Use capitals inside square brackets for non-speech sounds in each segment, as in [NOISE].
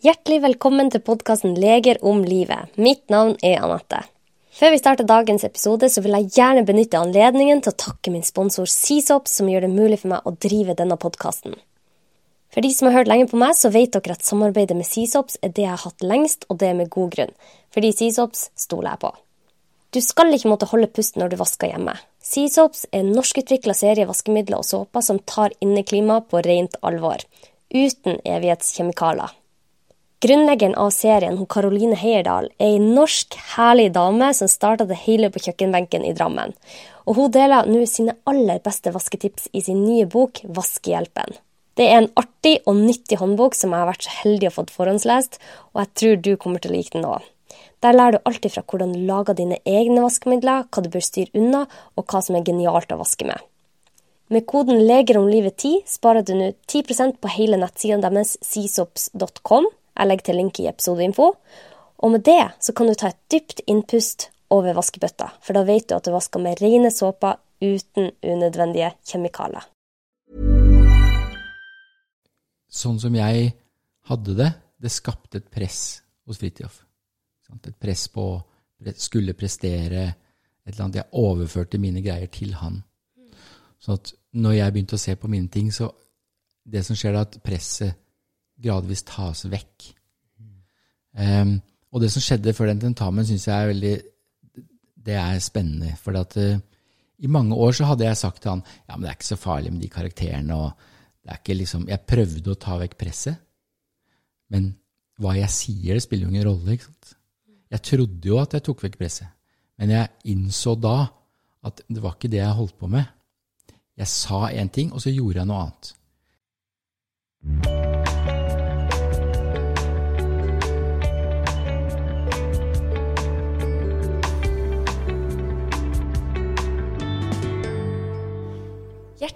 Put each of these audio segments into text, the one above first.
Hjertelig velkommen til podkasten Leger om livet. Mitt navn er Anette. Før vi starter dagens episode, så vil jeg gjerne benytte anledningen til å takke min sponsor Seasop, som gjør det mulig for meg å drive denne podkasten. For de som har hørt lenge på meg, så vet dere at samarbeidet med Seasops er det jeg har hatt lengst, og det er med god grunn. Fordi Seasops stoler jeg på. Du skal ikke måtte holde pusten når du vasker hjemme. Seasops er en norskutvikla serie vaskemidler og såper som tar inneklimaet på rent alvor. Uten evighetskjemikalier. Grunnleggeren av serien, hun Karoline Heierdal, er ei norsk, herlig dame som starta det hele på kjøkkenbenken i Drammen. Og hun deler nå sine aller beste vasketips i sin nye bok Vaskehjelpen. Det er en artig og nyttig håndbok som jeg har vært så heldig å få forhåndslest, og jeg tror du kommer til å like den òg. Der lærer du alltid fra hvordan du lager dine egne vaskemidler, hva du bør styre unna, og hva som er genialt å vaske med. Med koden 'Leger om livet 10' sparer du nå 10% på hele nettsiden deres seasops.com jeg legger til link i episodeinfo. Og med det så kan du ta et dypt innpust over vaskebøtta, for da vet du at du vasker med rene såper uten unødvendige kjemikalier. Sånn som jeg hadde det, det skapte et press hos Fridtjof. Et press på å skulle prestere et eller annet. Jeg overførte mine greier til han. Så at når jeg begynte å se på mine ting, så Det som skjer, er at presset gradvis tas vekk. Um, og det som skjedde før den tentamen, syns jeg er veldig Det er spennende. For at uh, i mange år så hadde jeg sagt til han ja, men det er ikke så farlig med de karakterene. og det er ikke liksom, Jeg prøvde å ta vekk presset, men hva jeg sier, det spiller jo ingen rolle. ikke sant? Jeg trodde jo at jeg tok vekk presset, men jeg innså da at det var ikke det jeg holdt på med. Jeg sa én ting, og så gjorde jeg noe annet.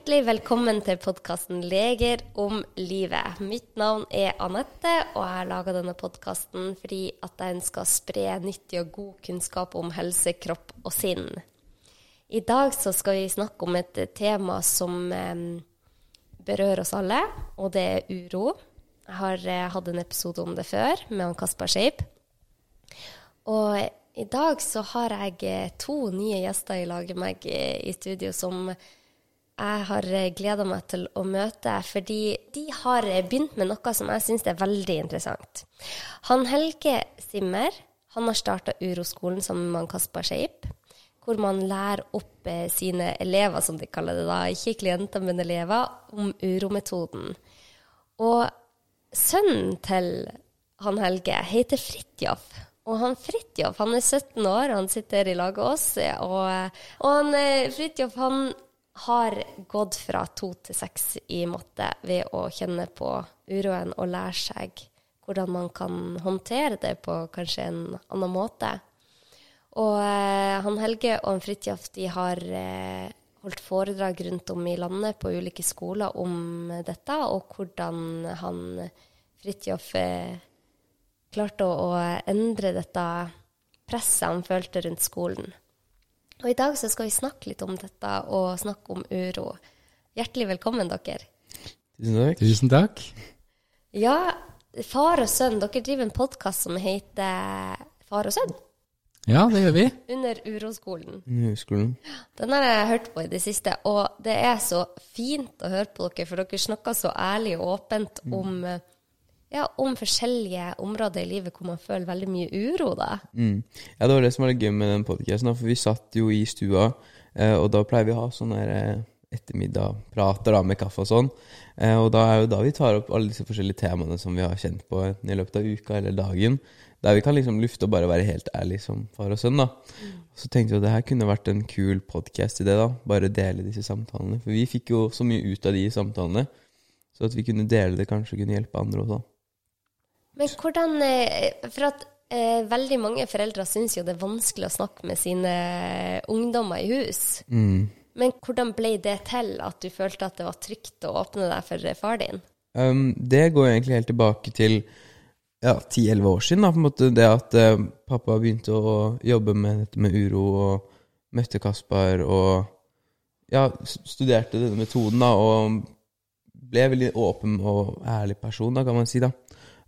Hjertelig velkommen til podkasten Leger om livet. Mitt navn er Anette, og jeg har laga denne podkasten fordi at jeg ønsker å spre nyttig og god kunnskap om helse, kropp og sinn. I dag skal vi snakke om et tema som eh, berører oss alle, og det er uro. Jeg har eh, hatt en episode om det før med han Kaspar Scheib. Og i dag så har jeg eh, to nye gjester i lag med meg eh, i studio som jeg har eh, gleda meg til å møte, fordi de har eh, begynt med noe som jeg syns er veldig interessant. Han Helge Simmer han har starta Uroskolen sammen med Kaspar Skeip, hvor man lærer opp eh, sine elever, som de kaller det da, ikke klienter, men elever, om urometoden. Og sønnen til han Helge heter Fridtjof. Og han Fridtjof han er 17 år, han sitter i lag med oss. Og, og han Fridtjof han har gått fra to til seks i matte ved å kjenne på uroen og lære seg hvordan man kan håndtere det på kanskje en annen måte. Og eh, han Helge og han Fridtjof har eh, holdt foredrag rundt om i landet på ulike skoler om dette, og hvordan han Fridtjof eh, klarte å, å endre dette presset han følte rundt skolen. Og i dag så skal vi snakke litt om dette, og snakke om uro. Hjertelig velkommen, dere. Tusen takk. Tusen takk. Ja, far og sønn, dere driver en podkast som heter Far og sønn? Ja, det gjør vi. Under Uroskolen. Uroskolen. Den har jeg hørt på i det siste, og det er så fint å høre på dere, for dere snakker så ærlig og åpent om mm. Ja, om forskjellige områder i livet hvor man føler veldig mye uro, da. Mm. Ja, det var det som var det gøy med den podkasten, for vi satt jo i stua, eh, og da pleier vi å ha sånne eh, ettermiddagprater med kaffe og sånn. Eh, og da er jo da vi tar opp alle disse forskjellige temaene som vi har kjent på i løpet av uka eller dagen. Der vi kan liksom lufte og bare være helt ærlig som far og sønn. da. Mm. Så tenkte vi at det her kunne vært en kul podkast i det. da, Bare dele disse samtalene. For vi fikk jo så mye ut av de samtalene. Så at vi kunne dele det, kanskje kunne hjelpe andre også. Men hvordan eh, For at eh, veldig mange foreldre syns jo det er vanskelig å snakke med sine ungdommer i hus. Mm. Men hvordan ble det til at du følte at det var trygt å åpne deg for far din? Um, det går egentlig helt tilbake til ja, 10-11 år siden. Da, på en måte Det at uh, pappa begynte å jobbe med dette med uro, og møtte Kaspar og ja, studerte denne metoden da, og ble veldig åpen og ærlig person, da, kan man si. da.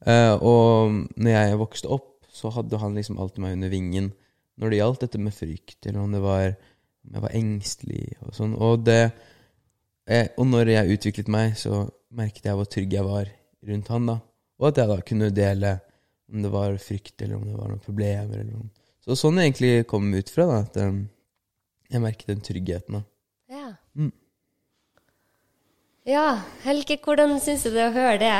Eh, og når jeg vokste opp, så hadde han liksom alltid meg under vingen når det gjaldt dette med frykt, eller om det var om jeg var engstelig og sånn. Og, det, eh, og når jeg utviklet meg, så merket jeg hvor trygg jeg var rundt han, da. Og at jeg da kunne dele om det var frykt, eller om det var noen problemer. Eller noe. Så sånn egentlig kom ut fra, da, at um, jeg merket den tryggheten. da. Ja. Mm. ja. Helge, hvordan syns du det å høre det?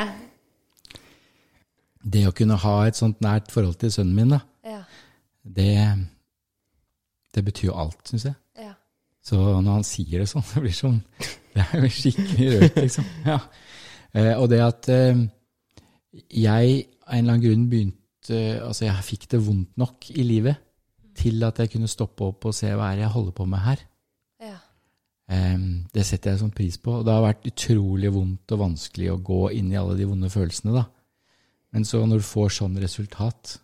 Det å kunne ha et sånt nært forhold til sønnen min, da, Ja. det, det betyr jo alt, syns jeg. ja. Så når han sier det sånn, [LAUGHS] det blir sånn Det er jo skikkelig rørt, liksom. Ja. Eh, og det at eh, jeg av en eller annen grunn begynte Altså, jeg fikk det vondt nok i livet til at jeg kunne stoppe opp og se hva er det jeg holder på med her. ja. Eh, det setter jeg sånn pris på. Og det har vært utrolig vondt og vanskelig å gå inn i alle de vonde følelsene, da. Men så når du får sånn resultat?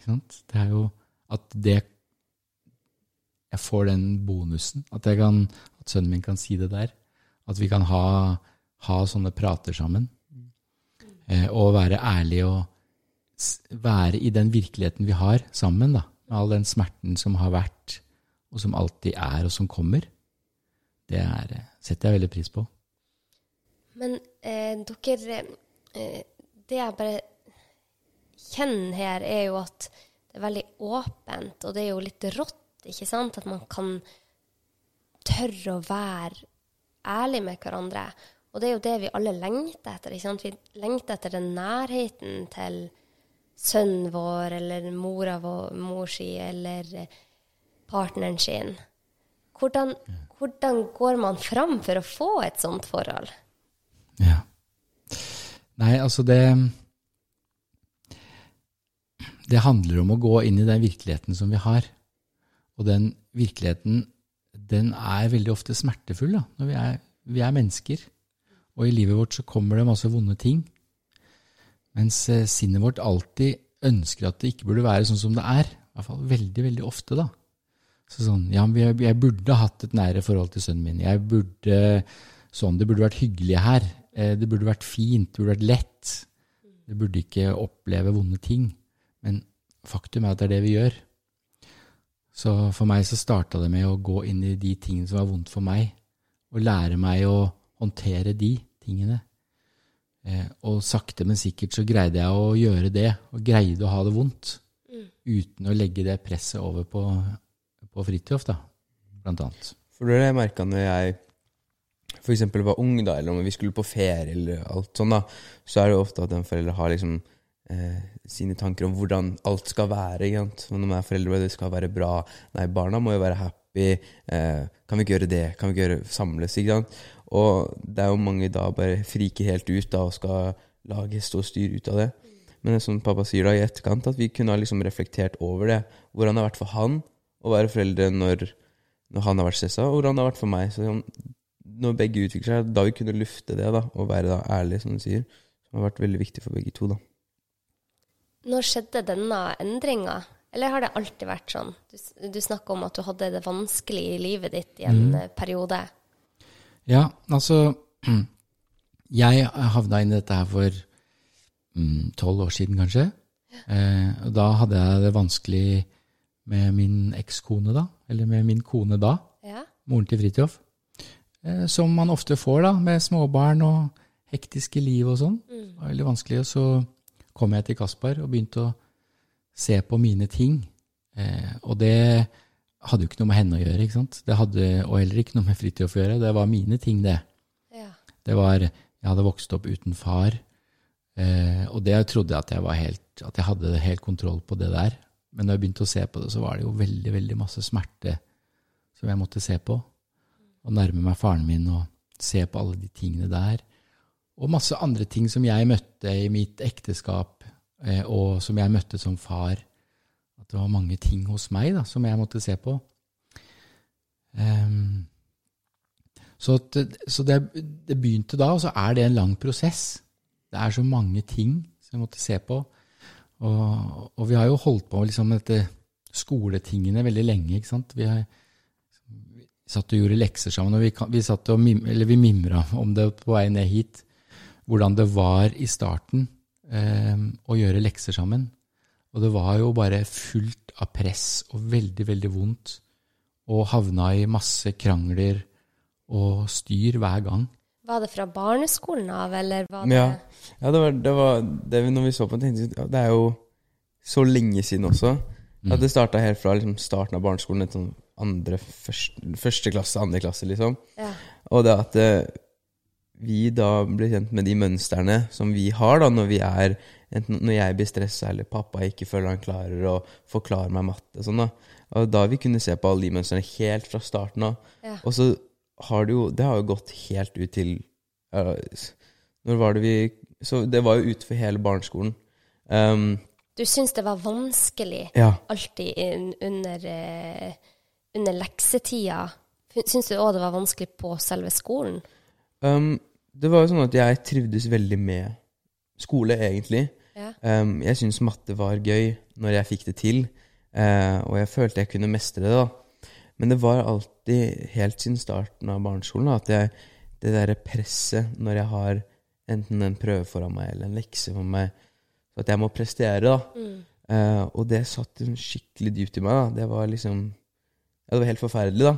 Det er jo at det Jeg får den bonusen. At, kan, at sønnen min kan si det der. At vi kan ha, ha sånne prater sammen. Eh, og være ærlige og være i den virkeligheten vi har sammen. da, Med all den smerten som har vært, og som alltid er, og som kommer. Det er, eh, setter jeg veldig pris på. Men eh, dere eh, Det er bare kjenner her, er jo at det er veldig åpent, og det er jo litt rått, ikke sant? At man kan tørre å være ærlig med hverandre. Og det er jo det vi alle lengter etter. ikke sant? Vi lengter etter den nærheten til sønnen vår, eller mora vår, mor si, eller partneren sin. Hvordan, hvordan går man fram for å få et sånt forhold? Ja. Nei, altså det Det handler om å gå inn i den virkeligheten som vi har. Og den virkeligheten, den er veldig ofte smertefull, da, når vi er, vi er mennesker. Og i livet vårt så kommer det masse vonde ting. Mens eh, sinnet vårt alltid ønsker at det ikke burde være sånn som det er. I hvert fall veldig, veldig ofte, da. Så sånn, ja, jeg, jeg burde hatt et nære forhold til sønnen min. Jeg burde sånn, Det burde vært hyggelig her. Eh, Det burde vært fint. Det burde vært lett. Det burde ikke oppleve vonde ting. Men faktum er at det er det vi gjør. Så for meg så starta det med å gå inn i de tingene som var vondt for meg, og lære meg å håndtere de tingene. Eh, og sakte, men sikkert så greide jeg å gjøre det, og greide å ha det vondt. Uten å legge det presset over på, på Fridtjof, da, blant annet. For det er det jeg merka når jeg for eksempel var ung, da, eller om vi skulle på ferie, eller alt sånn, da, så er det jo ofte at en forelder har liksom sine tanker om hvordan alt skal være. Egentlig. Når man er foreldre, det skal være bra. Nei, barna må jo være happy. Eh, kan vi ikke gjøre det? Kan vi ikke gjøre samles? Ikke? Og det er jo mange da bare friker helt ut da, og skal lage stå styr ut av det. Men det som pappa sier da i etterkant, at vi kunne ha liksom reflektert over det. Hvordan det har vært for han å være foreldre når, når han har vært stressa, og hvordan det har vært for meg. Så når begge utvikler seg, da vi kunne lufte det da, og være da ærlige, som du sier, som har vært veldig viktig for begge to. da. Når skjedde denne endringa? Eller har det alltid vært sånn? Du, du snakker om at du hadde det vanskelig i livet ditt i en Mm. eh, periode. Ja, altså [CLEARS THROAT] Jeg havna inn i dette her for tolv år siden, kanskje. Eh, og da hadde jeg det vanskelig med min ekskone, da. Eller med min kone da. Ja. Moren til Fridtjof. Eh, som man ofte får, da, med småbarn og hektiske liv og sånn. Det var veldig vanskelig. Og så kom jeg til Kaspar og begynte å se på mine ting. Eh, og det hadde jo ikke noe med henne å gjøre, ikke sant. Det hadde, og heller ikke noe med Fridtjof å gjøre. Det var mine ting, det. ja. Det var, Jeg hadde vokst opp uten far, eh, og det trodde jeg at jeg, var helt, at jeg hadde helt kontroll på det der. Men når jeg begynte å se på det, så var det jo veldig veldig masse smerte som jeg måtte se på. Og nærme meg faren min og se på alle de tingene der. Og masse andre ting som jeg møtte i mitt ekteskap, eh, og som jeg møtte som far. At det var mange ting hos meg da, som jeg måtte se på. Um, så, at- så det, det begynte da, og så er det en lang prosess. Det er så mange ting som jeg måtte se på. Og, og vi har jo holdt på liksom med dette skoletingene veldig lenge. ikke sant? Vi, har, vi satt og gjorde lekser sammen, og vi, vi, vi mimra om det på vei ned hit. Hvordan det var i starten eh, å gjøre lekser sammen. Og det var jo bare fullt av press og veldig, veldig vondt. Og havna i masse krangler og styr hver gang. Var det fra barneskolen av, eller var det Ja, ja det var, det var det vi, Når vi så på den, tenkte det er jo så lenge siden også. At det starta helt fra liksom, starten av barneskolen, et sånn andre, første, første klasse, andre klasse, liksom. Ja. Og det at eh, vi da blir kjent med de mønstrene som vi har da når vi er Enten når jeg blir stressa eller pappa ikke føler han klarer å forklare meg matte. Sånn da. Og da vi kunne se på alle de mønstrene helt fra starten av. Ja. Og så har det jo Det har jo gått helt ut til uh, Når var det vi Så det var jo utenfor hele barneskolen. Um, Du syns det var vanskelig ja. alltid in- under, uh, under leksetida? Syns du òg det var vanskelig på selve skolen? Um, det var jo sånn at jeg trivdes veldig med skole, egentlig. Ja. Um, jeg syntes matte var gøy når jeg fikk det til, uh, og jeg følte jeg kunne mestre det. da. Men det var alltid, helt siden starten av barneskolen, da, at jeg, det derre presset når jeg har enten en prøve foran meg eller en lekse for meg, så at jeg må prestere, da. Eh, og det satt skikkelig dypt i meg. da. Det var liksom Ja, det var helt forferdelig, da.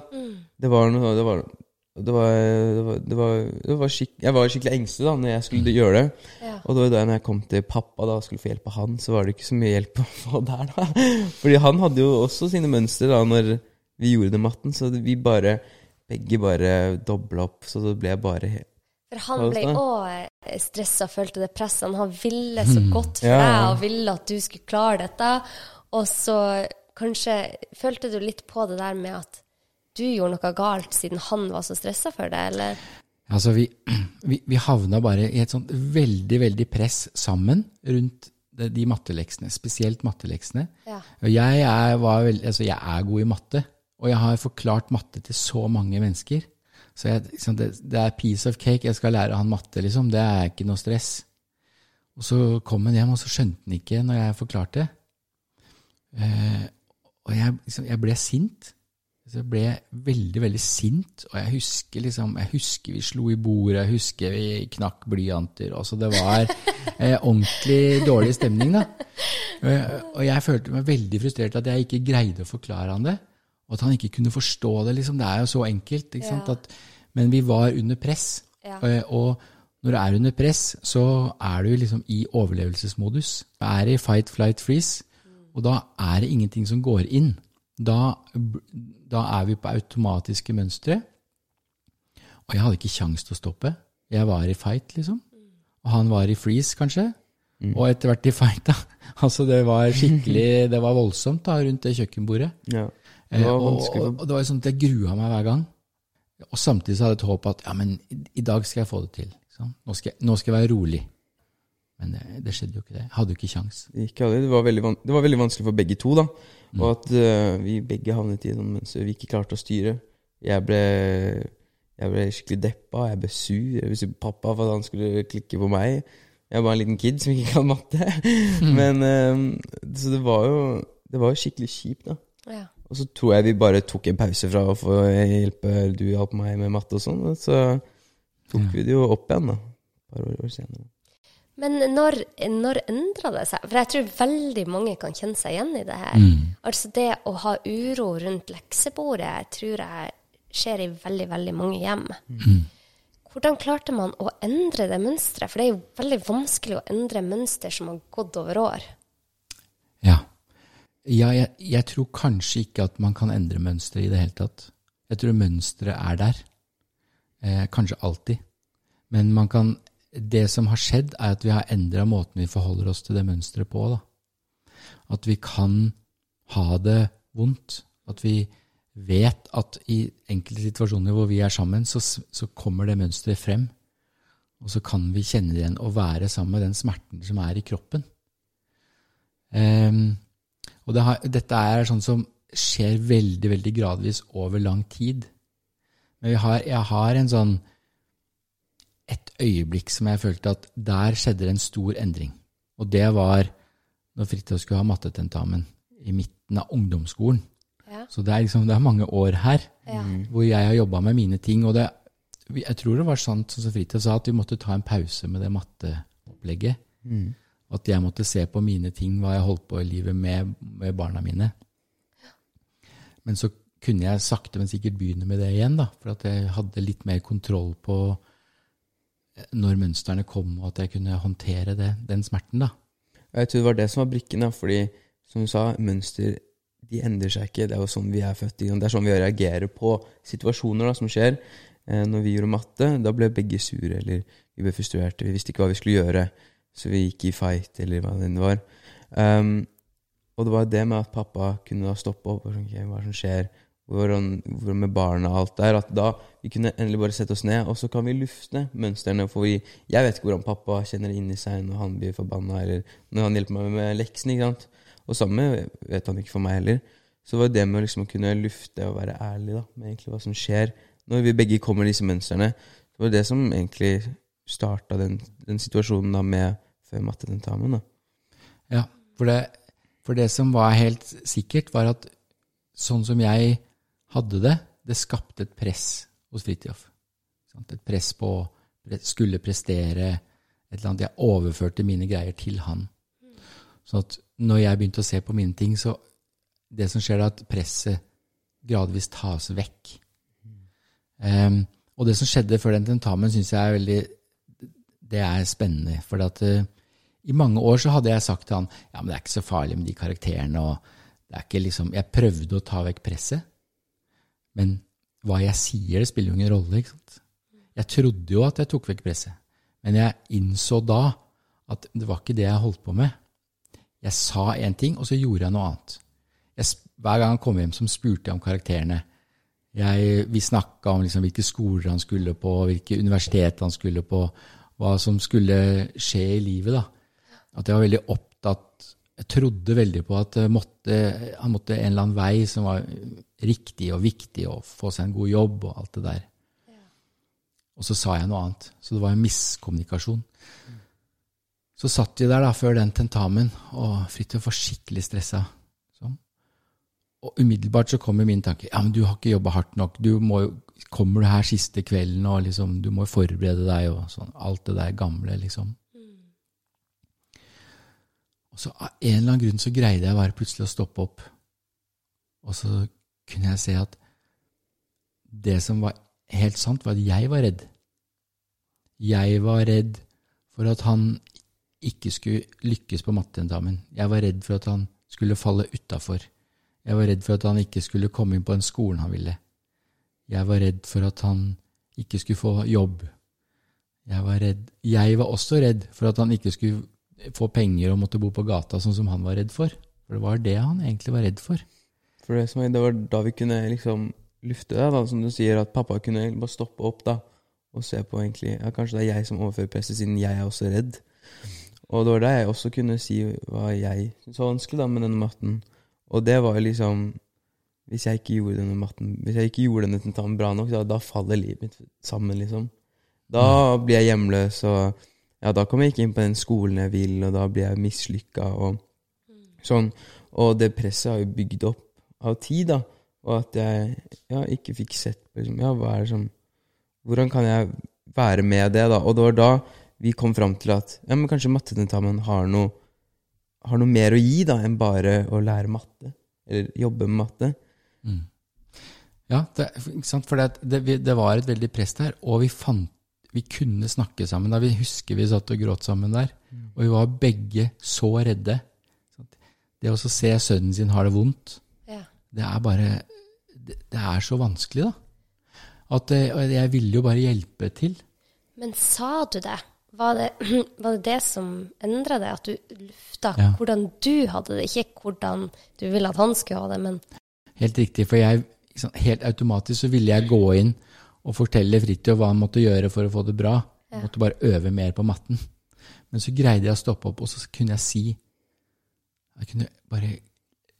Det var noe Det var det var, det var, det var, det var Jeg var skikkelig engstelig da når jeg skulle gjøre det. Ja. Og det var da når jeg kom til pappa da og skulle få hjelp av han, så var det ikke så mye hjelp å [LAUGHS] få der, da. Fordi han hadde jo også sine mønstre da når vi gjorde det matten, så vi bare Begge bare dobla opp, så det ble bare helt For han ble òg stressa og følte det presset. Han ville så godt for Ja, deg og ville at du skulle klare dette. Og så kanskje følte du litt på det der med at du gjorde noe galt siden han var så stressa for det, eller? Altså, vi, [CLEARS THROAT] vi, vi havna bare i et sånt veldig, veldig press sammen rundt de, matteleksene, spesielt matteleksene. Ja. Og jeg er, var veld, altså jeg er god i matte, og jeg har forklart matte til så mange mennesker. Så jeg, liksom, det, det er piece of cake. Jeg skal lære han matte, liksom. Det er ikke noe stress. Og så kom han hjem, og så skjønte han ikke når jeg forklarte. Eh, og jeg, liksom, jeg ble sint. Så jeg ble veldig, veldig sint, og jeg husker liksom, jeg husker vi slo i bordet, jeg husker vi knakk blyanter. Altså det var eh, ordentlig dårlig stemning, da. Og jeg, følte meg veldig frustrert at jeg ikke greide å forklare han det. Og at han ikke kunne forstå det. liksom, Det er jo så enkelt. ikke sant? At, men vi var under press. Ja. Og når du er under press, så er du liksom i overlevelsesmodus. Du er i fight, flight, freeze. Og da er det ingenting som går inn. Da, da er vi på automatiske mønstre. Og jeg hadde ikke kjangs til å stoppe. Jeg var i fight, liksom. Og han var i freeze, kanskje. Og etter hvert i fight, da. [LAUGHS] Altså, det var skikkelig [LAUGHS] Det var voldsomt da, rundt det kjøkkenbordet. Ja. Det Eh, var vanskelig. og, og det var sånn at jeg grua meg hver gang. Og samtidig så hadde jeg et håp at ja, men i, dag skal jeg få det til. Liksom. Nå, skal jeg, nå skal jeg være rolig. Men det, det skjedde jo ikke det. Jeg hadde jo ikke kjangs. Det, det var veldig vanskelig for begge to, da. Og at uh, vi begge havnet i et sånt mønster vi ikke klarte å styre. Jeg ble, jeg ble skikkelig deppa, jeg ble sur. Jeg på pappa for at han skulle klikke på meg. Jeg var en liten kid som ikke kan matte. [LAUGHS] Men uh, Så det var jo Det var jo skikkelig kjipt, da. Ja. Og så tror jeg vi bare tok en pause fra å få hjelpe Du hjalp meg med matte og sånn. og Så tok vi det jo opp igjen, da. Et par år, år senere. Men når, når endra det seg? For jeg tror veldig mange kan kjenne seg igjen i det her. Mm. Altså det å ha uro rundt leksebordet tror jeg skjer i veldig, veldig mange hjem. Hvordan klarte man å endre det mønsteret? For det er jo veldig vanskelig å endre mønster som har gått over år. Ja. ja jeg, jeg tror kanskje ikke at man kan endre mønsteret i det hele tatt. Jeg tror mønsteret er der. Eh, kanskje alltid. Men man kan, det som har skjedd, er at vi har endra måten vi forholder oss til det mønsteret på. Da. At vi kan ha det vondt. At vi vet at i enkelte situasjoner hvor vi er sammen, så, så kommer det mønsteret frem. Og så kan vi kjenne det igjen og være sammen med den smerten som er i kroppen. Um, og det har, dette er sånn som skjer veldig, veldig gradvis over lang tid. Men har, jeg har en sånn et øyeblikk som jeg følte at der skjedde det en stor endring. Og det var når Fridtjof skulle ha mattetentamen i midten av ungdomsskolen. Ja. Så det er, liksom, det er mange år her Ja. hvor jeg har jobba med mine ting. Og det, jeg tror det var sant, sånn som Fridtjof sa, at vi måtte ta en pause med det matteopplegget. At jeg måtte se på mine ting, hva jeg holdt på i livet med, med barna mine. Men så kunne jeg sakte, men sikkert begynne med det igjen, da, for at jeg hadde litt mer kontroll på når mønstrene kom, og at jeg kunne håndtere det, den smerten. da. Jeg tror det var det som var brikken, da, fordi som du sa, mønster de endrer seg ikke. Det er jo sånn vi er født. Det er sånn vi reagerer på situasjoner da, som skjer. Eh, når vi gjorde matte, da ble begge sure, eller vi ble frustrerte. Vi visste ikke hva vi skulle gjøre, så vi gikk i fight, eller hva det enn var. Um, og det var det med at pappa kunne da stoppe opp og sånn, okay, hva som skjer, hvordan, med barna og alt der, at da vi kunne endelig bare sette oss ned, og så kan vi lufte mønstrene. For vi, jeg vet ikke hvordan pappa kjenner det inni seg når han blir forbanna, eller når han hjelper meg med leksen. ikke sant? Og samme vet han ikke for meg heller. Så var det med liksom å kunne lufte og være ærlig da, med egentlig hva som skjer når vi begge kommer disse mønstrene. Det var det som egentlig starta den, den, situasjonen da med før mattetentamen. da. Ja, for det, for det som var helt sikkert, var at sånn som jeg hadde det, det skapte et press hos Fridtjof. Et press på å skulle prestere et eller annet. Jeg overførte mine greier til han. Så at når jeg begynte å se på mine ting, så Det som skjer, er at presset gradvis tas vekk. Um, og det som skjedde før den tentamen, syns jeg er veldig Det er spennende. For at uh, i mange år så hadde jeg sagt til han ja, men det er ikke så farlig med de karakterene. og det er ikke liksom, Jeg prøvde å ta vekk presset. Men hva jeg sier, det spiller jo ingen rolle. ikke sant? Jeg trodde jo at jeg tok vekk presset, men jeg innså da at det var ikke det jeg holdt på med. Jeg sa én ting, og så gjorde jeg noe annet. Jeg, hver gang han kom hjem, så spurte jeg om karakterene. Jeg, vi snakka om liksom hvilke skoler han skulle på, hvilke universitet han skulle på, hva som skulle skje i livet. da. At jeg var veldig opptatt Jeg trodde veldig på at måtte, han måtte en eller annen vei som var riktig og viktig, og få seg en god jobb og alt det der. Og så sa jeg noe annet. Så det var en miskommunikasjon. Mm. Så satt vi der da før den tentamen, og Fridtjof var skikkelig stressa. Sånn. Og umiddelbart så kommer min tanke ja, men du har ikke jobba hardt nok. Du må kommer du her siste kvelden, og liksom, du må forberede deg, og sånn. Alt det der gamle, liksom. Og så av en eller annen grunn så greide jeg bare plutselig å stoppe opp. Og så kunne jeg se at det som var helt sant, var at jeg var redd. Jeg var redd for at han ikke skulle lykkes på mattetentamen. Jeg var redd for at han skulle falle utafor. Jeg var redd for at han ikke skulle komme inn på den skolen han ville. Jeg var redd for at han ikke skulle få jobb. Jeg var, redd. jeg var også redd for at han ikke skulle få penger og måtte bo på gata, sånn som han var redd for. For det var det han egentlig var redd for. For det, det var da vi kunne liksom lufte det, da, som du sier, at pappa kunne bare stoppe opp da, og se på egentlig ja, Kanskje det er jeg som overfører presset, siden jeg er også redd. Og det var da jeg også kunne si hva jeg syntes var vanskelig da, med denne matten. Og det var liksom Hvis jeg ikke gjorde denne matten Hvis jeg ikke gjorde denne tentamen bra nok, da, da, faller livet mitt sammen, liksom. Da mm. blir jeg hjemløs, og ja, da kommer jeg ikke inn på den skolen jeg vil, og da blir jeg mislykka og sånn. Og det presset har jo bygd opp av tid, da. Og at jeg ja, ikke fikk sett på liksom, ja, hva er det som Hvordan kan jeg være med det, da? Og det var da vi kom fram til at ja, men kanskje mattetentamen har noe, har noe mer å gi da, enn bare å lære matte. Eller jobbe med matte. Mm. Ja, det, for det, det, det, var et veldig press der, og vi fant vi kunne snakke sammen. da Vi husker vi satt og gråt sammen der. Mm. Og vi var begge så redde. Det å se sønnen sin ha det vondt, det er bare det, er så vanskelig, da. At jeg ville jo bare hjelpe til. Men sa du det? Var det [CLEARS THROAT] var det, det som endra det? At du lufta ja. hvordan du hadde det, ikke hvordan du ville at han skulle ha det, men Helt riktig, for jeg, helt automatisk så ville jeg gå inn og fortelle Fridtjof hva han måtte gjøre for å få det bra. Jeg måtte bare øve mer på matten. Men så greide jeg å stoppe opp, og så kunne jeg si Jeg kunne bare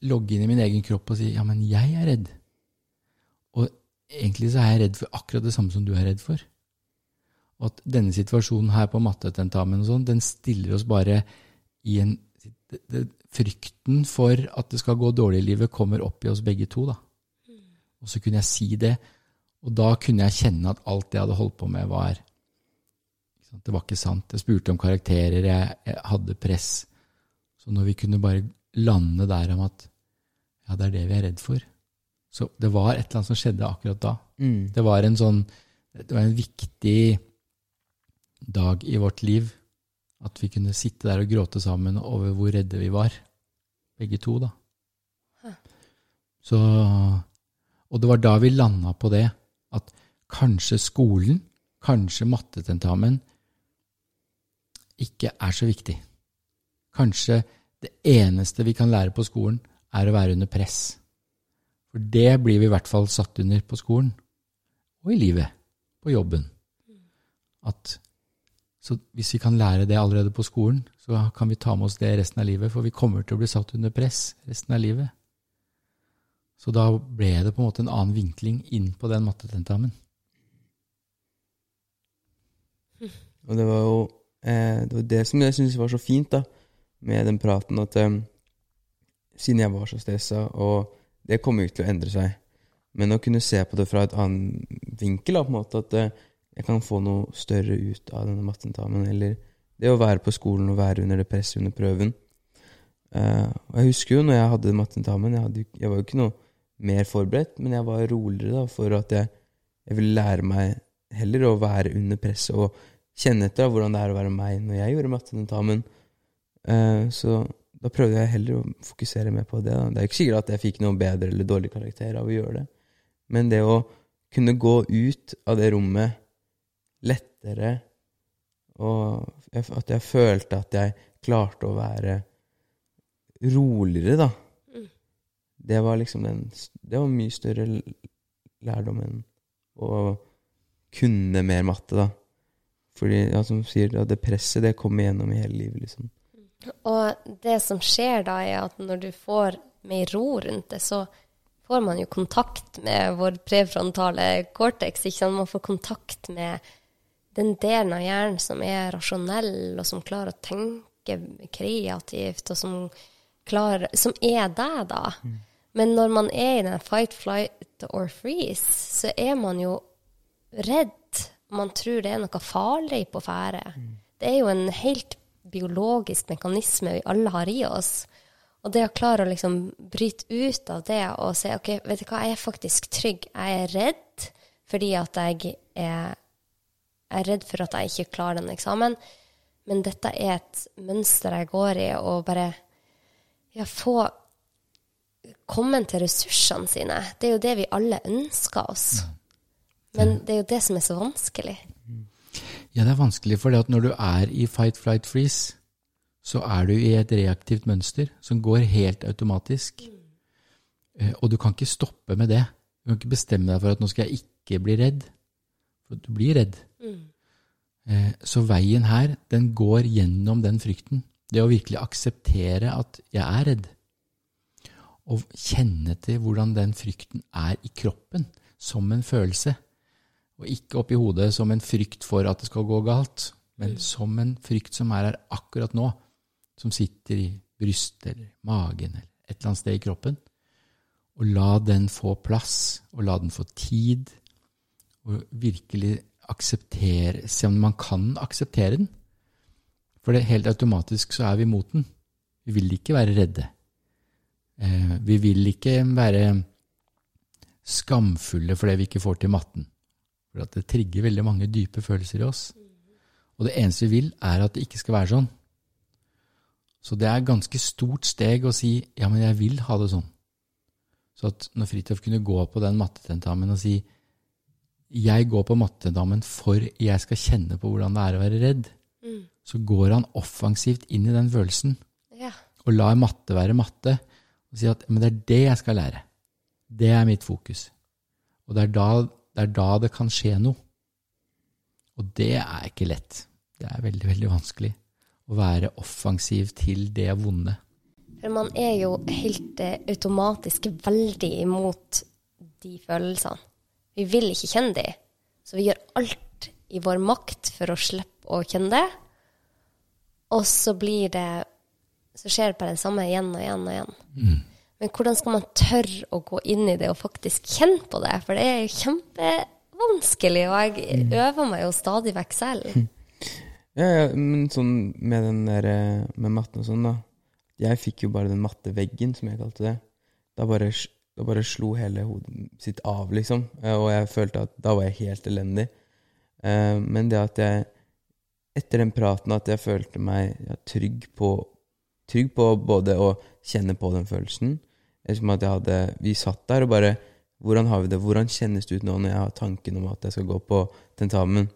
logge inn i min egen kropp og si ja, men jeg er redd. Og egentlig så er jeg redd for akkurat det samme som du er redd for. Og at denne situasjonen her på mattetentamen og sånn, den stiller oss bare i en Frykten for at det skal gå dårlig i livet, kommer opp i oss begge to. da. Og så kunne jeg si det, og da kunne jeg kjenne at alt jeg hadde holdt på med, var Det var ikke sant. Jeg spurte om karakterer, jeg, jeg hadde press. Så når vi kunne bare lande der om at ja, det er det vi er redd for Så det var et eller annet som skjedde akkurat da. Mm. Det var en sånn Det var en viktig dag i vårt liv. At vi kunne sitte der og gråte sammen over hvor redde vi var. Begge to, da. Så Og det var da vi landa på det. At kanskje skolen, kanskje mattetentamen, ikke er så viktig. Kanskje det eneste vi kan lære på skolen, er å være under press. For det blir vi i hvert fall satt under på skolen. Og i livet. På jobben. At, så hvis vi kan lære det allerede på skolen, så kan vi ta med oss det resten av livet. For vi kommer til å bli satt under press resten av livet. Så da ble det på en måte en annen vinkling inn på den mattetentamen. Og det var jo eh, det, var det som jeg syntes var så fint da med den praten, at eh, siden jeg var så stressa, og det kommer jo ikke til å endre seg, men å kunne se på det fra et annet vinkel, på en måte, at eh, jeg kan få noe større ut av denne mattentamen, eller det å være på skolen og være under det presset under prøven. Uh, og jeg husker jo når jeg hadde mattentamen, jeg, hadde, jeg var jo ikke noe mer forberedt, men jeg var roligere da, for at jeg, jeg ville lære meg heller å være under presset og kjenne etter da, hvordan det er å være meg når jeg gjorde mattentamen. Uh, så da prøvde jeg heller å fokusere mer på det. Da. Det er ikke sikkert at jeg fikk noen bedre eller dårlig karakter av å gjøre det, men det å kunne gå ut av det rommet lettere, og at jeg følte at jeg klarte å være roligere, da. Det var liksom den Det var mye større lærdom enn å kunne mer matte, da. Fordi, ja, som sier, det presset, det kommer igjennom i hele livet, liksom. Og det som skjer da, er at når du får mer ro rundt det, så får man jo kontakt med vår prefrontale cortex. Ikke sant? Man får kontakt med den delen av hjernen som er rasjonell, og som klarer å tenke kreativt, og som, klarer, som er deg, da. Men når man er i den fight, flight or freeze, så er man jo redd. Man tror det er noe farlig på ferde. Det er jo en helt biologisk mekanisme vi alle har i oss. Og det å klare å liksom bryte ut av det og si ok, vet du hva, jeg er faktisk trygg. Jeg er redd fordi at jeg er, jeg er redd for at jeg ikke klarer den eksamen. Men dette er et mønster jeg går i, og bare ja, få komme til ressursene sine. Det er jo det vi alle ønsker oss. Men det er jo det som er så vanskelig. Ja, det er vanskelig, for når du er i fight, flight, freeze, så er du i et reaktivt mønster som går helt automatisk. Eh, Og du kan ikke stoppe med det. Du kan ikke bestemme deg for at nå skal jeg ikke bli redd. For du blir redd. Eh, Så veien her, den går gjennom den frykten. Det å virkelig akseptere at jeg er redd. Og kjenne til hvordan den frykten er i kroppen, som en følelse. Og ikke oppi hodet som en frykt for at det skal gå galt, men som en frykt som er her akkurat nå, som sitter i brystet eller magen eller et eller annet sted i kroppen. Og la den få plass, og la den få tid, og virkelig akseptere Se om man kan akseptere den. For det helt automatisk så er vi mot den. Vi vil ikke være redde. Eh, vi vil ikke være skamfulle fordi vi ikke får til matten. For at det trigger veldig mange dype følelser i oss. Og det eneste vi vil, er at det ikke skal være sånn. Så det er et ganske stort steg å si ja, men jeg vil ha det sånn. Så at når Fridtjof kunne gå på den mattetentamen og si jeg går på mattetentamen for jeg skal kjenne på hvordan det er å være redd, så går han offensivt inn i den følelsen Ja. og lar matte være matte, og sier at men det er det jeg skal lære. Det er mitt fokus. Og det er da det, er da det kan skje noe. Og det er ikke lett. Det er veldig, veldig vanskelig å være offensiv til det vonde. For man er jo helt eh, automatisk veldig imot de følelsene. Vi vil ikke kjenne de, så vi gjør alt i vår makt for å slippe å kjenne det. Og så blir det Så skjer det bare det samme igjen og igjen og igjen. Men hvordan skal man tørre å gå inn i det og faktisk kjenne på det? For det er jo kjempevanskelig, og jeg øver meg jo stadig vekk selv. [LAUGHS] Ja, ja, men sånn med den der eh, med matten og sånn, da. Jeg fikk jo bare den matte veggen, som jeg kalte det. Da bare, da bare slo hele hodet sitt av, liksom. Eh, Og jeg følte at da var jeg helt elendig. Eh, Men det at jeg Etter den praten at jeg følte meg ja, trygg på Trygg på både å kjenne på den følelsen Som at jeg hadde Vi satt der og bare Hvordan har vi det? Hvordan kjennes det ut nå når jeg har tanken om at jeg skal gå på tentamen?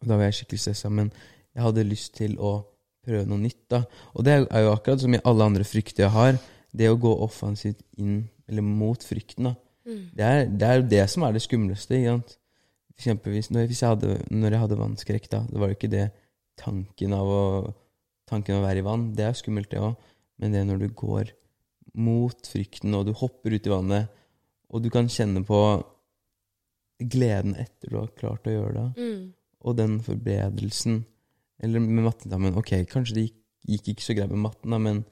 Og da var jeg skikkelig stressa, men jeg hadde lyst til å prøve noe nytt. da. Og det er jo akkurat som i alle andre frykter jeg har, det å gå offensivt inn, eller mot frykten. da. Det, er, det er jo det som er det skumleste. ikke sant? Eksempelvis når, jeg hadde, når jeg hadde vannskrekk, da, det var jo ikke det tanken av å, tanken av å være i vann. Det er skummelt, det òg. Men det når du går mot frykten, og du hopper ut i vannet, og du kan kjenne på gleden etter du har klart å gjøre det, Mm. og den forbedrelsen Eller med matteeksamen. Ok, kanskje det gikk, gikk ikke så greit med matten, da, men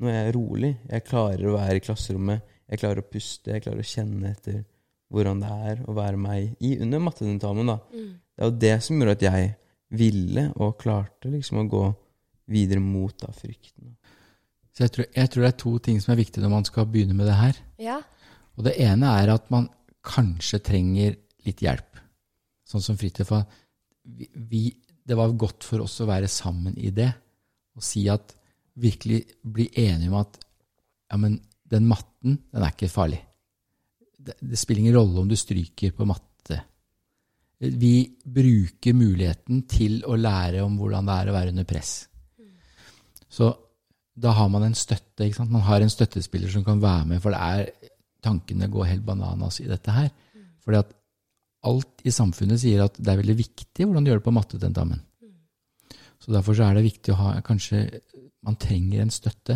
nå er jeg rolig. Jeg klarer å være i klasserommet. Jeg klarer å puste. Jeg klarer å kjenne etter hvordan det er å være meg i under mattetentamen. da. Mm. Det er jo det som gjorde at jeg ville og klarte liksom å gå videre mot da frykten. Så jeg tror, jeg tror det er to ting som er viktig når man skal begynne med det her. Ja. Og det ene er at man kanskje trenger litt hjelp. Sånn som Fridtjof Vi, vi, det var godt for oss å være sammen i det. Og si at Virkelig bli enige om at ja, men den matten, den er ikke farlig. Det, det spiller ingen rolle om du stryker på matte. Vi bruker muligheten til å lære om hvordan det er å være under press. Så da har man en støtte. ikke sant? Man har en støttespiller som kan være med, for det er tankene går helt bananas i dette her. Fordi at alt i samfunnet sier at det er veldig viktig hvordan du gjør det på mattetentamen. Så derfor så er det viktig å ha kanskje Man trenger en støtte.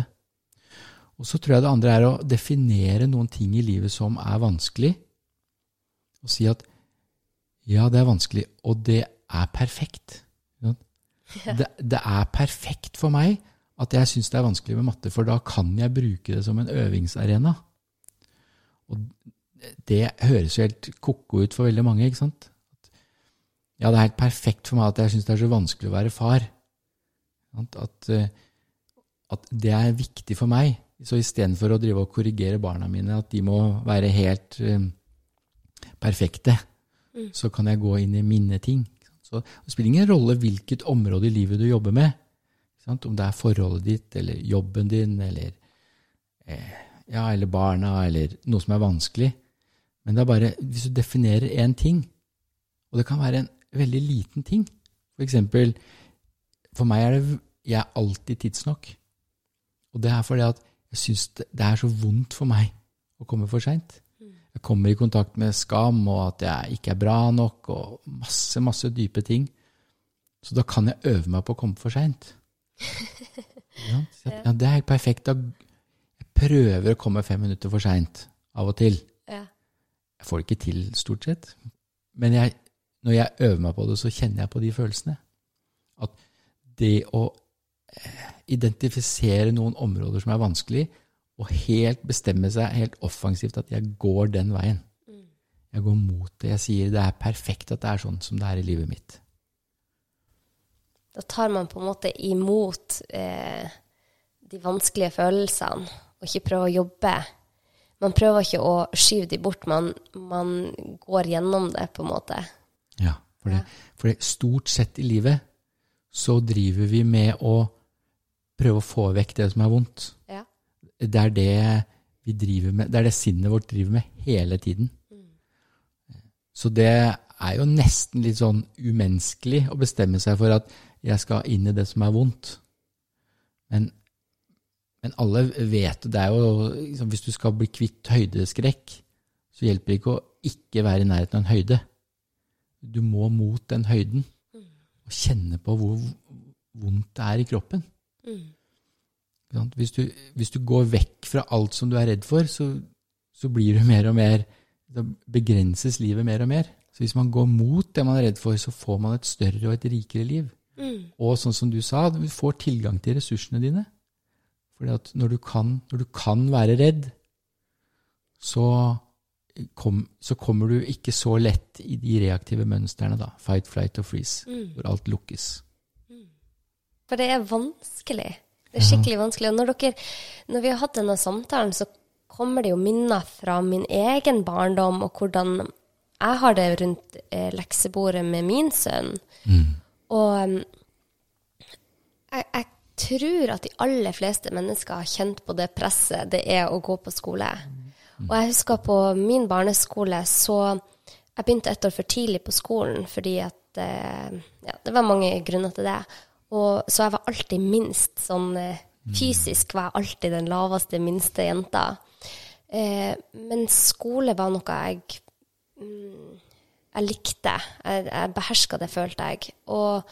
Og så tror jeg det andre er å definere noen ting i livet som er vanskelig, og si at ja, det er vanskelig, og det er perfekt. Det, det er perfekt for meg at jeg syns det er vanskelig med matte, for da kan jeg bruke det som en øvingsarena. Og det høres jo helt ko-ko ut for veldig mange, ikke sant? Ja, det er helt perfekt for meg at jeg syns det er så vanskelig å være far. At, eh, at det er viktig for meg. Så istedenfor å drive og korrigere barna mine, at de må være helt eh, perfekte, så kan jeg gå inn i mine ting. Så det spiller ingen rolle hvilket område i livet du jobber med. Om det er forholdet ditt, eller jobben din, eller, eh, ja, eller barna, eller noe som er vanskelig. Men det er bare hvis du definerer én ting, og det kan være en veldig liten ting For eksempel, for meg er det jeg er alltid tidsnok. Og det er fordi at jeg syns det, det er så vondt for meg å komme for seint. Jeg kommer i kontakt med skam og at jeg ikke er bra nok, og masse, masse dype ting. Så da kan jeg øve meg på å komme for seint. Ja, ja, det er helt perfekt. Jeg prøver å komme fem minutter for seint av og til. Ja. Jeg får det ikke til, stort sett. Men jeg, når jeg øver meg på det, så kjenner jeg på de følelsene. At det å eh, identifisere noen områder som er vanskelig, og helt bestemme seg helt offensivt at jeg går den veien. Jeg går mot det. Jeg sier det er perfekt at det er sånn som det er i livet mitt. Da tar man på en måte imot eh, de vanskelige følelsene, og ikke prøver å jobbe. Man prøver ikke å skyve de bort, man, man går gjennom det, på en måte. Ja, for det, for det stort sett i livet så driver vi med å prøve å få vekk det som er vondt. Ja. Det er det vi driver med, det er det sinnet vårt driver med hele tiden. Så det er jo nesten litt sånn umenneskelig å bestemme seg for at jeg skal inn i det som er vondt. Men, men alle vet det er jo liksom, Hvis du skal bli kvitt høydeskrekk, så hjelper det ikke å ikke være i nærheten av en høyde. Du må mot den høyden og kjenne på hvor vondt det er i kroppen. Mm. Hvis du, hvis du går vekk fra alt som du er redd for, så, så blir du mer og mer Da begrenses livet mer og mer. Så hvis man går mot det man er redd for, så får man et større og et rikere liv. Og sånn som du sa, du får tilgang til ressursene dine. Fordi at når du kan, når du kan være redd, så, kom, så kommer du ikke så lett i de reaktive mønstrene, da. Fight, flight og freeze, hvor alt lukkes. For det er vanskelig. Det er skikkelig vanskelig. Og når, dere, når vi har hatt denne samtalen, så kommer det jo minner fra min egen barndom, og hvordan jeg har det rundt eh, leksebordet med min sønn. Og um, jeg, jeg tror at de aller fleste mennesker har kjent på det presset det er å gå på skole. Og jeg husker på min barneskole så Jeg begynte ett år for tidlig på skolen fordi at eh, Ja, det var mange grunner til det. Og, så jeg var alltid minst. Sånn eh, fysisk var jeg alltid den laveste, minste jenta. Eh, men skole var noe jeg mm, jeg likte. Jeg, jeg beherska det, følte jeg. Og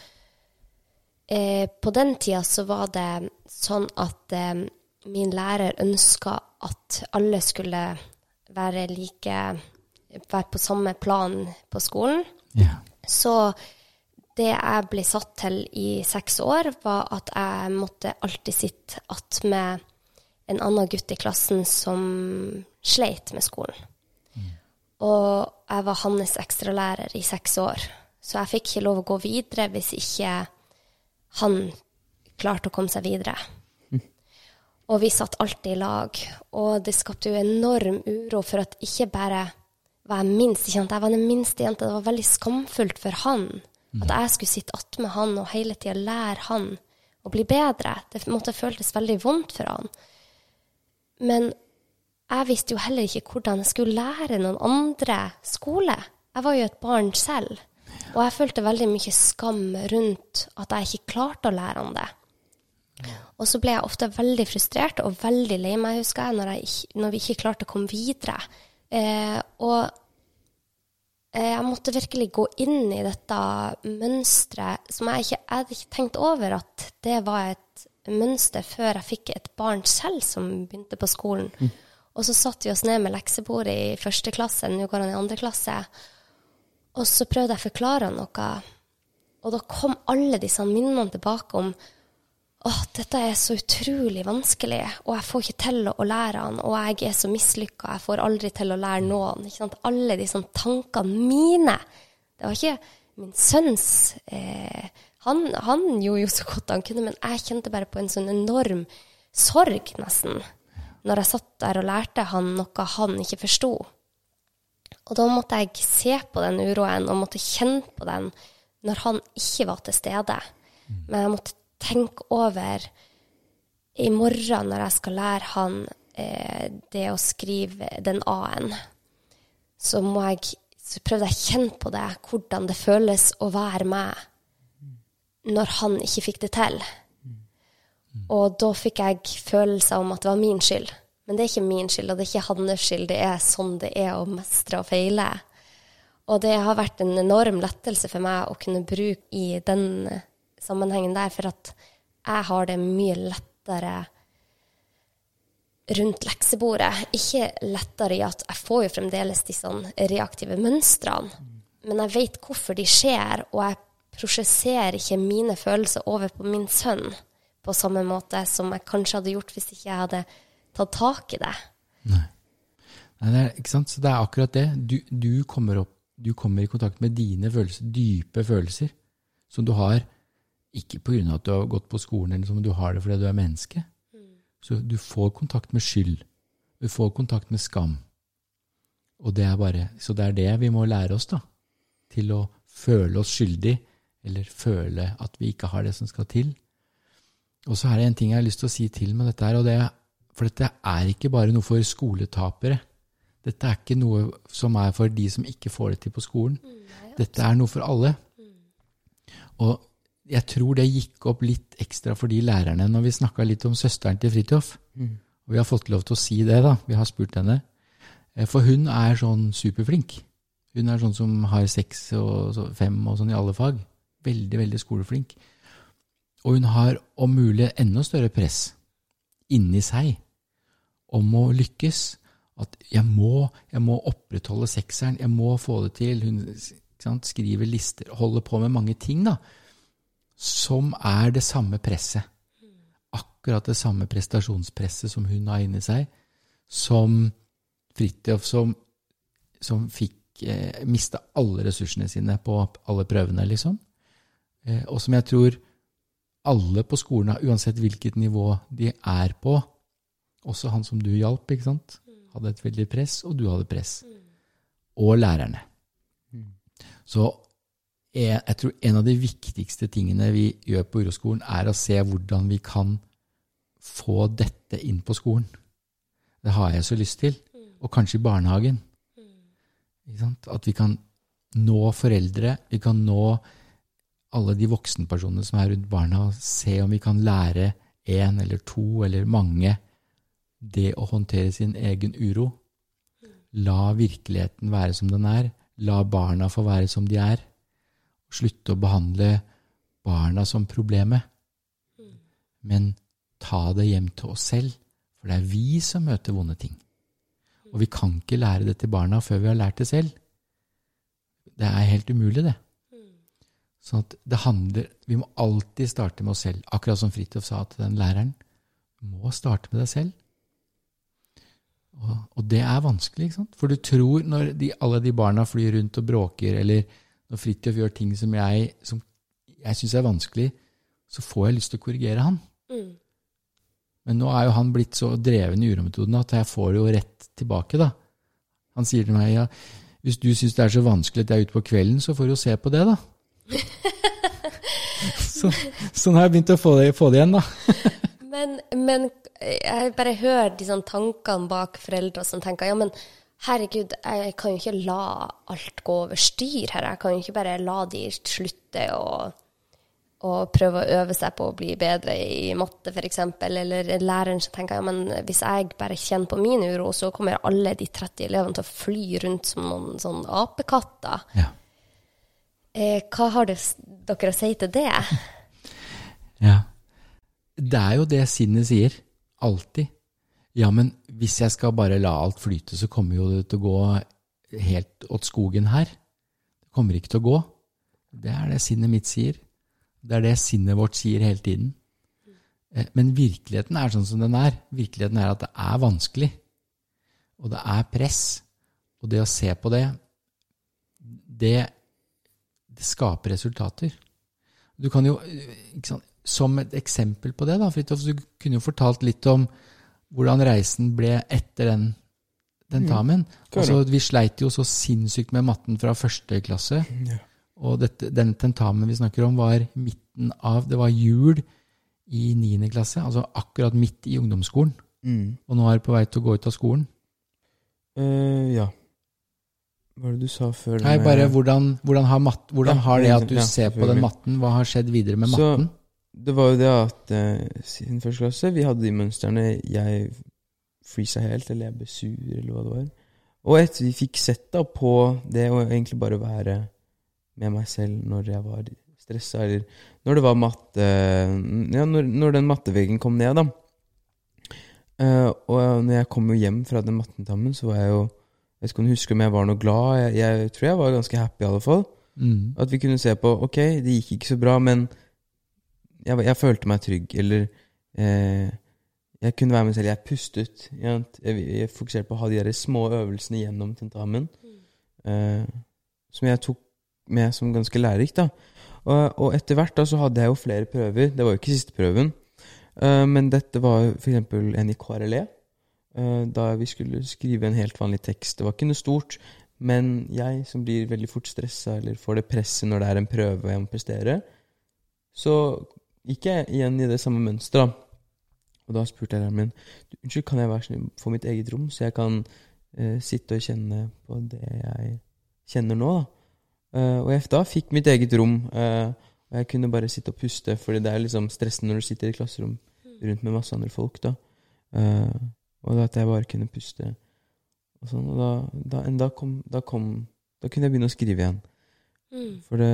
eh, på den tida så var det sånn at eh, min lærer ønska at alle skulle være like Være på samme plan på skolen. Ja. Så det jeg ble satt til i seks år, var at jeg måtte alltid sitte attmed en annen gutt i klassen som sleit med skolen. Og jeg var hans ekstralærer i seks år. Så jeg fikk ikke lov å gå videre hvis ikke han klarte å komme seg videre. Og vi satt alltid i lag. Og det skapte jo enorm uro for at ikke bare var jeg minst, sant? jeg var den minste jenta. Det var veldig skamfullt for han. At jeg skulle sitte attmed han og hele tida lære han å bli bedre. Det måtte føltes veldig vondt for han. Men jeg visste jo heller ikke hvordan jeg skulle lære noen andre skole. Jeg var jo et barn selv. Og jeg følte veldig mye skam rundt at jeg ikke klarte å lære han det. Og så ble jeg ofte veldig frustrert og veldig lei meg, husker jeg, når, jeg når vi ikke klarte å komme videre. Eh, og eh, jeg måtte virkelig gå inn i dette mønsteret som jeg ikke jeg hadde tenkt over at det var et mønster før jeg fikk et barn selv som begynte på skolen. Og så satte vi oss ned med leksebordet i første klasse, nå går han i andre klasse. Og så prøvde jeg å forklare han noe, og da kom alle disse minnene tilbake om åh, dette er så utrolig vanskelig, og jeg får ikke til å lære han, og jeg er så mislykka, jeg får aldri til å lære noen. Alle disse tankene mine. Det var ikke min sønns eh, han, han gjorde jo så godt han kunne, men jeg kjente bare på en sånn enorm sorg, nesten, når jeg satt der og lærte han noe han ikke forsto. Og da måtte jeg se på den uroen og måtte kjenne på den når han ikke var til stede. Men jeg måtte tenke over i morgen når jeg skal lære han eh, det å skrive den A-en, så så prøvde jeg å kjenne på det, hvordan det føles å være meg når han ikke fikk det til. Og da fikk jeg følelser om at det var min skyld. Men det er ikke min skyld, og det er ikke hans skyld. Det er sånn det er å mestre og feile. Og det har vært en enorm lettelse for meg å kunne bruke i den sammenhengen der, for at jeg har det mye lettere rundt leksebordet. Ikke lettere i at jeg får jo fremdeles de sånn reaktive mønstrene, men jeg vet hvorfor de skjer, og jeg prosjesserer ikke mine følelser over på min sønn på samme måte som jeg kanskje hadde gjort hvis ikke jeg hadde tatt tak i det. Nei, det er, ikke sant? Så det er akkurat det. Du, du, kommer opp, du kommer i kontakt med dine følelser, dype følelser, som du har ikke pga. at du har gått på skolen, eller som du har det fordi du er menneske. Så du får kontakt med skyld. Du får kontakt med skam. Og det er bare, så det er det vi må lære oss, da. Til å føle oss skyldig, eller føle at vi ikke har det som skal til. Og så er det en ting jeg har lyst til å si til med dette her, og det er for dette er ikke bare noe for skoletapere. Dette er ikke noe som er for de som ikke får det til på skolen. Dette er noe for alle. Og jeg tror det gikk opp litt ekstra for de lærerne når vi snakka litt om søsteren til Fridtjof. Og vi har fått lov til å si det, da. Vi har spurt henne. Eh, For hun er sånn superflink. Hun er sånn som har seks og fem og sånn i alle fag. Veldig, veldig skoleflink. Og hun har om mulig enda større press inni seg om å lykkes. At jeg må, jeg må opprettholde sekseren, jeg må få det til. Hun sant, skriver lister, holder på med mange ting, da. Som er det samme presset. Akkurat det samme prestasjonspresset som hun har inni seg. Som Fridtjof, som, som fikk eh, mista alle ressursene sine på alle prøvene, liksom. Eh, og som jeg tror alle på skolen, uansett hvilket nivå de er på, også han som du hjalp, ikke sant, hadde et veldig press, og du hadde press. Og lærerne. Så jeg, jeg tror en av de viktigste tingene vi gjør på uroskolen, er å se hvordan vi kan få dette inn på skolen. Det har jeg så lyst til. Og kanskje i barnehagen. At vi kan nå foreldre, vi kan nå alle de voksenpersonene som er rundt barna, og se om vi kan lære én eller to eller mange det å håndtere sin egen uro. La virkeligheten være som den er. La barna få være som de er. Slutte å behandle barna som problemet. Men ta det hjem til oss selv, for det er vi som møter vonde ting. Og vi kan ikke lære det til barna før vi har lært det selv. Det er helt umulig, det. Sånn at det handler Vi må alltid starte med oss selv. Akkurat som Fridtjof sa til den læreren. Du må starte med deg selv. Og, og, det er vanskelig, ikke sant? For du tror når de, alle de barna flyr rundt og bråker, eller når Fridtjof gjør ting som jeg, som jeg syns er vanskelig, så får jeg lyst til å korrigere han. Mm. Men nå er jo han blitt så dreven i urometoden at jeg får det jo rett tilbake, da. Han sier til meg ja, hvis du syns det er så vanskelig at jeg er ute på kvelden, så får du jo se på det, da. [LAUGHS] så, så nå har jeg begynt å få det, få det igjen, da. [LAUGHS] men, men jeg bare hører de sånn tankene bak foreldre som tenker ja, men herregud, jeg kan jo ikke la alt gå over styr her. Jeg kan jo ikke bare la de slutte å, å prøve å øve seg på å bli bedre i matte, f.eks. Eller læreren som tenker ja, men hvis jeg bare kjenner på min uro, så kommer alle de 30 elevene til å fly rundt som noen sånn apekatter. Ja. Eh, hva har det, dere å si til det? [LAUGHS] Ja. Det er jo det sinnet sier. Alltid. Ja, men hvis jeg skal bare la alt flyte, så kommer jo det til å gå helt åt skogen her. Det kommer ikke til å gå. Det er det sinnet mitt sier. Det er det sinnet vårt sier hele tiden. Eh, men virkeligheten er sånn som den er. Virkeligheten er at det er vanskelig. Og det er press. Og det å se på det, det, det skaper resultater. Du kan jo sant, som et eksempel på det, da, Fridtjof, du kunne jo fortalt litt om hvordan reisen ble etter den tentamen. Mm, altså, vi sleit jo så sinnssykt med matten fra første klasse. Ja. Og dette, den tentamen vi snakker om, var midten av Det var jul i niende klasse, altså akkurat midt i ungdomsskolen. Mm. Og nå er du på vei til å gå ut av skolen. Ja. Hva var det du sa før? Nei, bare hvordan, hvordan, har, mat, hvordan ja, har, det at du ja, ser på den matten, hva har skjedd videre med matten? Så, det var jo det at uh, siden første klasse vi hadde de mønstrene jeg freeza helt, eller jeg ble sur, eller hva det var. Og etter vi fikk sett da på det å egentlig bare være med meg selv når jeg var stressa, eller når det var matte Ja, når, når den matteveggen kom ned, da. Uh, og når jeg kom jo hjem fra den mattentammen, så var jeg jo Jeg vet ikke om du husker om jeg var noe glad. Jeg, jeg tror jeg var ganske happy, i alle fall. Mm. At vi kunne se på Ok, det gikk ikke så bra, men jeg, jeg, følte meg trygg, eller eh, Jeg kunne være meg selv. Jeg pustet. Jeg, jeg, fokuserte på å ha de der små øvelsene gjennom tentamen, mm. eh, som jeg tok med som ganske lærerikt. da. Og, og, etter hvert da så hadde jeg jo flere prøver. Det var jo ikke siste prøven. Uh, men dette var f.eks. en i KRLE. Uh, da vi skulle skrive en helt vanlig tekst. Det var ikke noe stort. Men jeg som blir veldig fort stressa eller får det presset når det er en prøve og jeg må prestere, så gikk jeg igjen i det samme mønsteret. Og da spurte jeg læreren min unnskyld, kan jeg være snill få mitt eget rom, så jeg kan uh, sitte og kjenne på det jeg kjenner nå. da. Uh, og jeg da fikk mitt eget rom, uh, og jeg kunne bare sitte og puste, fordi det er liksom stressende når du sitter i klasserom rundt med masse andre folk. da. Og at jeg bare kunne puste. Og sånn, og da, da, da, kom, da, kom, da kunne jeg begynne å skrive igjen. Mm. For det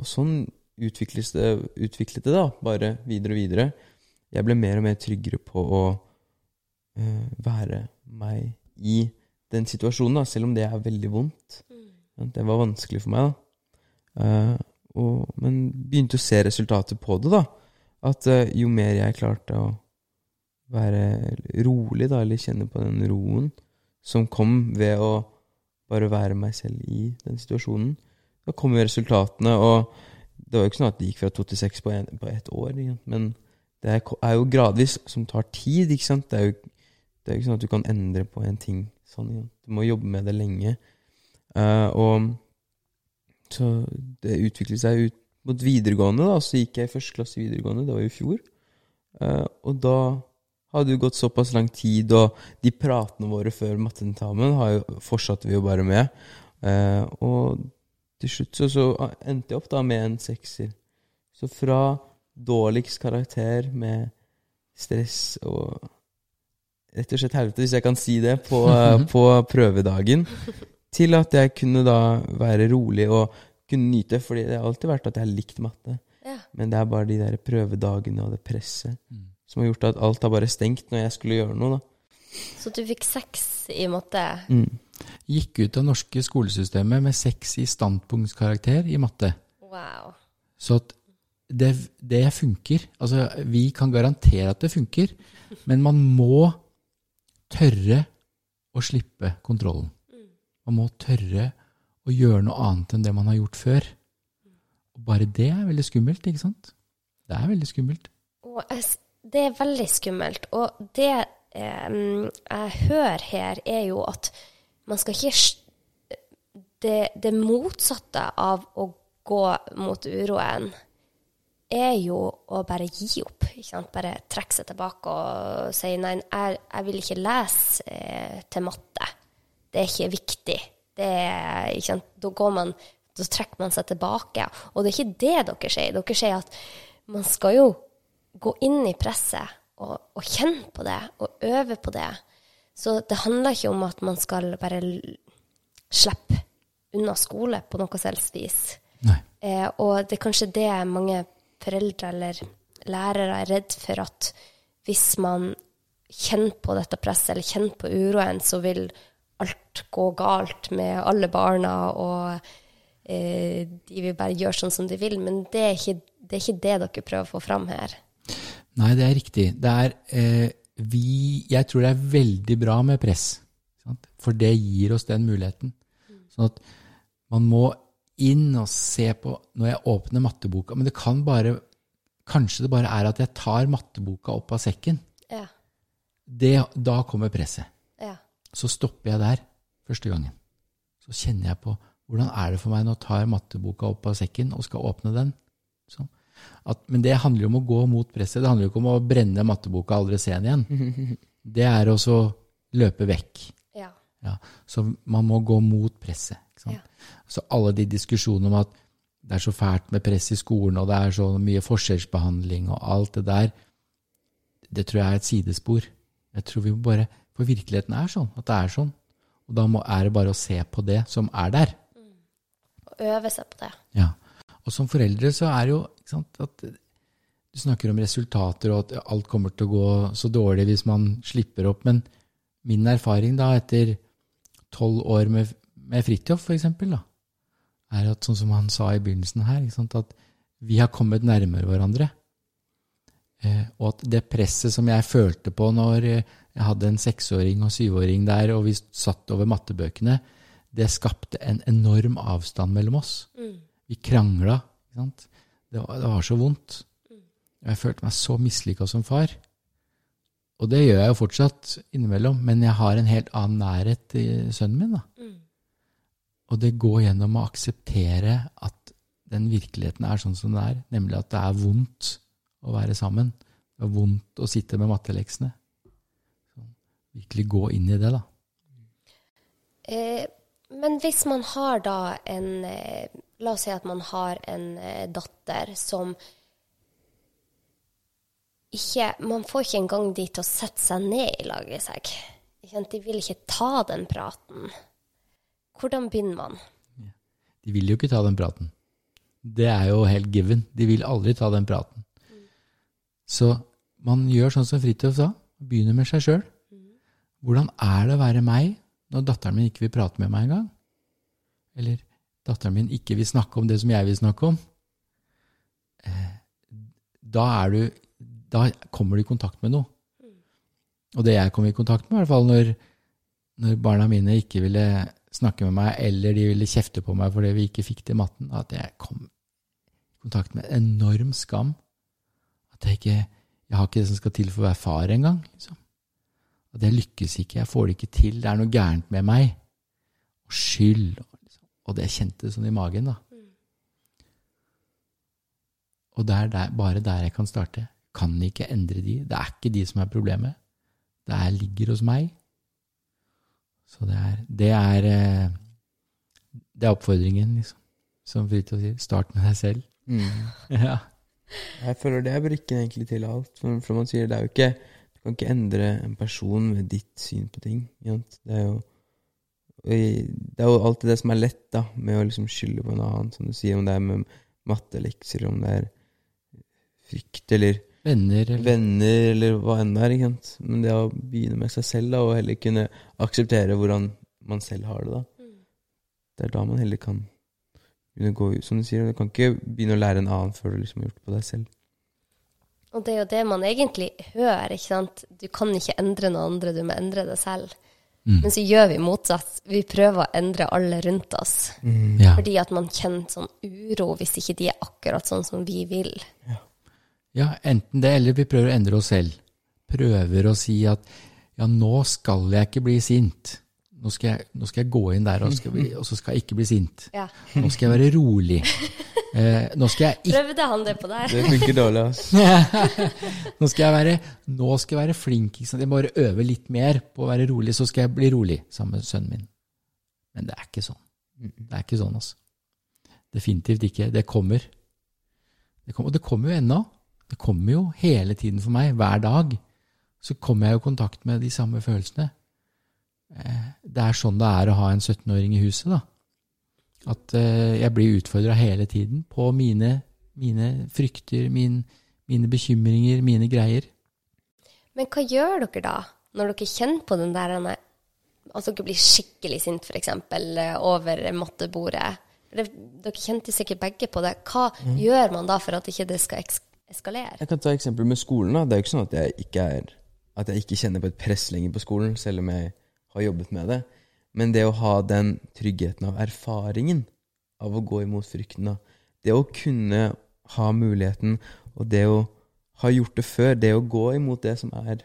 Og sånn utviklet det, utviklet det da, bare videre og videre. Jeg ble mer og mer tryggere på å uh, være meg i den situasjonen, da, selv om det er veldig vondt. Mm. Det var vanskelig for meg, da. Uh, og, men begynte å se resultatet på det, da. At uh, jo mer jeg klarte å være rolig, da, eller kjenne på den roen som kom ved å bare være meg selv i den situasjonen, da kom jo resultatene. og Det var jo ikke sånn at det gikk fra to til seks på, en, på ett år, men det er, jo gradvis som tar tid, ikke sant. Det er jo det er jo ikke sånn at du kan endre på en ting sånn. Du må jobbe med det lenge. Uh, og så det utviklet seg ut mot videregående, da. Så gikk jeg i første klasse videregående, det var jo i fjor. Uh, og da hadde det jo gått såpass lang tid, og de pratene våre før mattentamen har jo fortsatte vi jo bare med. Eh, og til slutt så, så endte jeg opp da med en sekser. Så fra dårligst karakter med stress og rett og slett helvete, hvis jeg kan si det, på, eh, [LAUGHS] på prøvedagen, til at jeg kunne da være rolig og kunne nyte, fordi det har alltid vært at jeg har likt matte. Ja. Men det er bare de der prøvedagene og det presset Mm. Som har gjort at alt har bare stengt når jeg skulle gjøre noe, da. Så du fikk seks i matte. Mm. Gikk ut av norske skolesystemet med seks i standpunktskarakter i matte. Wow. Så at det, det funker. Altså, vi kan garantere at det funker, men man må tørre å slippe kontrollen. Man må tørre å gjøre noe annet enn det man har gjort før. Og bare det er veldig skummelt, ikke sant? Det er veldig skummelt. Og jeg det er veldig skummelt. Og det eh, jeg hører her, er jo at man skal ikke det, det motsatte av å gå mot uroen er jo å bare gi opp. Bare trekke seg tilbake og si nei, jeg, jeg vil ikke lese eh, til matte. Det er ikke viktig. Det er, ikke? Da, man, da trekker man seg tilbake. Og det er ikke det dere sier. Dere sier at man skal jo gå inn i presset og, og kjenne på det og øve på det. Så det handler ikke om at man skal bare slippe unna skole på noe selvs vis. Eh, og det er kanskje det mange foreldre eller lærere er redd for, at hvis man kjenner på dette presset eller kjenner på uroen, så vil alt gå galt med alle barna, og eh, de vil bare gjøre sånn som de vil. Men det er ikke det, er ikke det dere prøver å få fram her. Nei, det er riktig. Det er, eh, vi, jeg tror det er veldig bra med press. Sant? For det gir oss den muligheten. Sånn at man må inn og se på når jeg åpner matteboka. Men det kan bare Kanskje det bare er at jeg tar matteboka opp av sekken. Ja. Det, da kommer presset. Ja. Så stopper jeg der første gangen. Så kjenner jeg på hvordan er det for meg når jeg tar matteboka opp av sekken og skal åpne den. Sånn. At, men det handler jo om å gå mot presset. Det handler jo ikke om å brenne matteboka og aldri se den igjen. [LAUGHS] Det er også å løpe vekk. Ja. Ja, så man må gå mot presset. Ja. Så alle de diskusjonene om at det er så fælt med press i skolen, og det er så mye forskjellsbehandling og alt det der, det tror jeg er et sidespor. Jeg tror vi må bare, For virkeligheten er sånn, at det er sånn. Og da må, er det bare å se på det som er der. Og øve seg på det. Ja. Og som foreldre så er det jo sant, at Du snakker om resultater og at alt kommer til å gå så dårlig hvis man slipper opp. Men min erfaring da, etter tolv år med, med Fridtjof f.eks., er at sånn som han sa i begynnelsen her, ikke sant, at vi har kommet nærmere hverandre. Eh, og at det presset som jeg følte på når eh, jeg hadde en seksåring og syvåring der, og vi satt over mattebøkene, det skapte en enorm avstand mellom oss. Vi krangla. Det var, det var så vondt. Jeg følte meg så mislykka som far. Og det gjør jeg jo fortsatt innimellom, men jeg har en helt annen nærhet til sønnen min. da. Og det går gjennom å akseptere at den virkeligheten er sånn som den er, nemlig at det er vondt å være sammen. Det er vondt å sitte med matteleksene. Så virkelig gå inn i det, da. Eh, men hvis man har da en eh, La oss si at man har en eh, datter som ikke Man får ikke engang de til å sette seg ned i lag i seg. De vil ikke ta den praten. Hvordan begynner man? De vil jo ikke ta den praten. Det er jo helt given. De vil aldri ta den praten. Så man gjør sånn som Fridtjof sa, begynner med seg sjøl. Hvordan er det å være meg når datteren min ikke vil prate med meg engang? Eller datteren min ikke vil snakke om det som jeg vil snakke om? Eh, Da, er du, da kommer du i kontakt med noe. Og det jeg kom i kontakt med, i hvert fall når, når barna mine ikke ville snakke med meg, eller de ville kjefte på meg fordi vi ikke fikk til matten, at jeg kom, i kontakt med enorm skam. At jeg ikke jeg har ikke det som skal til for å være far engang. Liksom. At jeg lykkes ikke, jeg får det ikke til, det er noe gærent med meg. Og skyld. Og det kjentes sånn i magen, da. Og det er der, bare der jeg kan starte. Kan ikke endre de. Det er ikke de som er problemet. Det er, ligger hos meg. Så det er Det er, eh, det er oppfordringen, liksom. Som Fridtjof sier. Start med deg selv. Mm. [LAUGHS] ja. Jeg føler det er brikken egentlig til alt. For, for man sier det er jo ikke Du kan ikke endre en person med ditt syn på ting. Det er jo det er jo alltid det som er lett, da, med å liksom skylde på en annen. Som du sier, om det er med mattelekser, om det er frykt eller Venner eller venner, eller hva enn det er. ikke sant? Men det å begynne med seg selv, da, og heller kunne akseptere hvordan man selv har det, da. Det er da man heller kan begynne å gå ut. Som du sier, du kan ikke begynne å lære en annen før du liksom har gjort det på deg selv. Og det er jo det man egentlig hører, ikke sant. Du kan ikke endre noen andre, du må endre deg selv. Mm. Men så gjør vi motsatt. Vi prøver å endre alle rundt oss. Ja. Fordi at man kjenner sånn uro hvis ikke de er akkurat sånn som vi vil. ja, enten det, eller vi prøver å endre oss selv. Prøver å si at ja, nå skal jeg ikke bli sint. Nå skal jeg, nå skal jeg gå inn der, og, skal bli, og så skal jeg ikke bli sint. Ja. Nå skal jeg være rolig. [LAUGHS] Eh, nå skal jeg ikke Prøvde han det på deg? Det funker dårlig, altså. [LAUGHS] Nå skal jeg være, nå skal jeg være flink. Ikke sant? Jeg må bare øve litt mer på å være rolig, så skal jeg bli rolig sammen med sønnen min. Men det er ikke sånn. Det er ikke sånn, altså. Definitivt ikke. Det kommer. Det kommer og det kommer jo ennå. Det kommer jo hele tiden for meg. Hver dag så kommer jeg jo i kontakt med de samme følelsene. Eh, Det er sånn det er å ha en 17-åring i huset, da. At eh, jeg blir utfordra hele tiden på mine, mine frykter, min, mine bekymringer, mine greier. Men hva gjør dere da, når dere kjenner på den der Altså dere blir skikkelig sint, f.eks., over mattebordet. Det- Dere kjente sikkert begge på det. Hva gjør man da for at ikke det skal eks eskalere? Jeg kan ta eksempel med skolen. da. Det er jo ikke sånn at jeg ikke, er, at jeg ikke kjenner på et press lenger på skolen, selv om jeg har jobbet med det. Men det å ha den tryggheten av erfaringen av å gå imot frykten, det å kunne ha muligheten, og det å ha gjort det før, det å gå imot det som er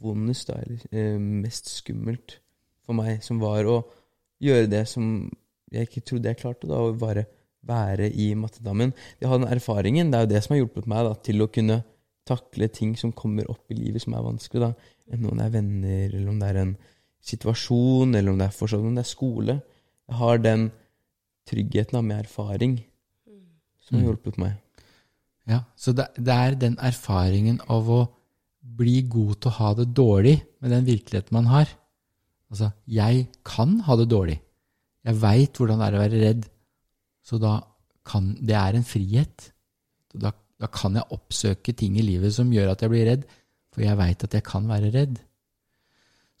vondest, da, eller eh, mest skummelt for meg, som var å gjøre det som jeg ikke trodde jeg klarte, da, å bare være i mattedammen. Det å ha den erfaringen, det er jo det som har hjulpet meg da, til å kunne takle ting som kommer opp i livet som er vanskelig. da. Enten om det er venner, eller om det er en situasjon, eller om det er fortsatt om det er skole. Jeg har den tryggheten av med erfaring som har Mm. hjulpet meg. Ja, så det, det er den erfaringen av å bli god til å ha det dårlig med den virkeligheten man har. Altså, jeg kan ha det dårlig. Jeg veit hvordan det er å være redd. Så da kan Det er en frihet. Da, da kan jeg oppsøke ting i livet som gjør at jeg blir redd, for jeg veit at jeg kan være redd.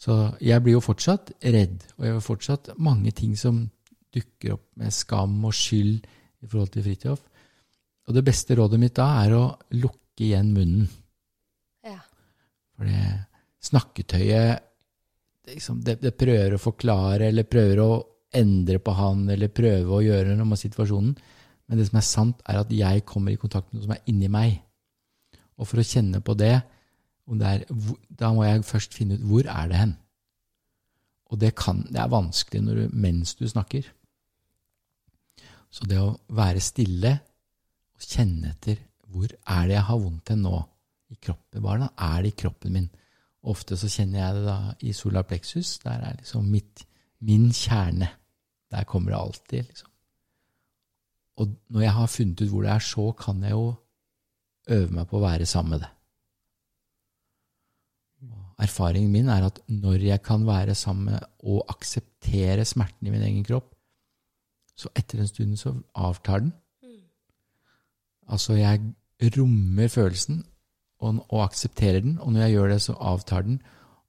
Så jeg blir jo fortsatt redd, og jeg har fortsatt mange ting som dukker opp med skam og skyld i forhold til Fridtjof. Og det beste rådet mitt da er å lukke igjen munnen. Ja. For det snakketøyet det, liksom, det, det prøver å forklare eller prøver å endre på han eller prøve å gjøre noe med situasjonen. Men det som er sant, er at jeg kommer i kontakt med noe som er inni meg. Og for å kjenne på det, det er, da må jeg først finne ut hvor er det hen. Og det, kan, det er vanskelig du, mens du snakker. Så det å være stille og kjenne etter hvor er det jeg har vondt hen nå i kroppen. Hvordan er det i kroppen min? Ofte så kjenner jeg det da i solar plexus. Der er liksom mitt, min kjerne. Der kommer det alltid, liksom. Og når jeg har funnet ut hvor det er, så kan jeg jo øve meg på å være sammen med det. Erfaringen min er at når jeg kan være sammen og akseptere smerten i min egen kropp, så etter en stund så avtar den. Altså, jeg rommer følelsen og, og aksepterer den, og når jeg gjør det, så avtar den,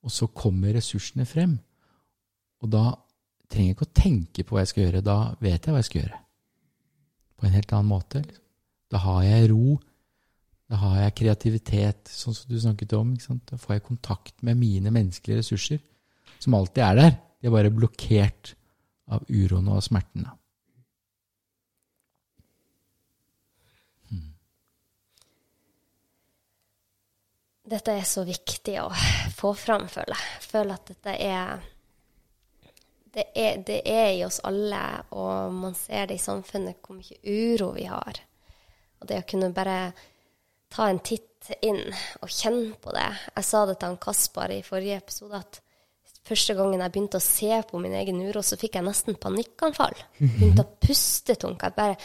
og så kommer ressursene frem. Og da trenger jeg ikke å tenke på hva jeg skal gjøre, da vet jeg hva jeg skal gjøre. På en helt annen måte. Liksom. Da har jeg ro, da har jeg kreativitet, sånn som du snakket om. Da får jeg kontakt med mine menneskelige ressurser, som alltid er der. De er bare blokkert av uroen og smerten. Hmm. Dette er så viktig å få fram, føler jeg. Jeg føler at dette er det er, det er, i oss alle, og man ser det i samfunnet hvor mye uro vi har. Og det å kunne bare ta en titt inn og kjenne på det. Jeg sa det til han Kaspar i forrige episode at første gangen jeg begynte å se på min egen uro, så fikk jeg nesten panikkanfall. [LAUGHS] Begynte å puste tungt. Jeg bare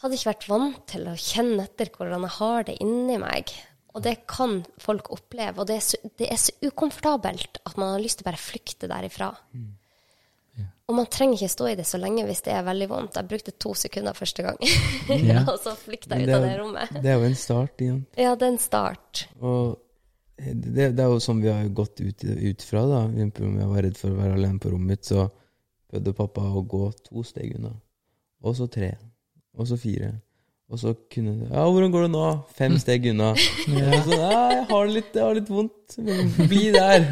hadde ikke vært vant til å kjenne etter hvordan jeg har det inni meg. Og det kan folk oppleve. Og det er, så, det er så ukomfortabelt at man har lyst til å bare flykte derifra. Og man trenger ikke stå i det så lenge hvis det er veldig vondt. Jeg brukte to sekunder første gang, [LAUGHS] Ja. [LAUGHS] og så flykta jeg ut av det rommet. Det er jo en start igjen. Ja, det er en start. Og det, det er jo sånn vi har gått ut, ut fra, da. Jeg var redd for å være alene på rommet mitt, så prøvde pappa å gå to steg unna. Og så tre. Og så fire. Og så kunne du Ja, hvordan går det nå? Fem [LAUGHS] steg unna. Og så, ja, jeg har det litt, jeg har litt vondt. Men Bli der.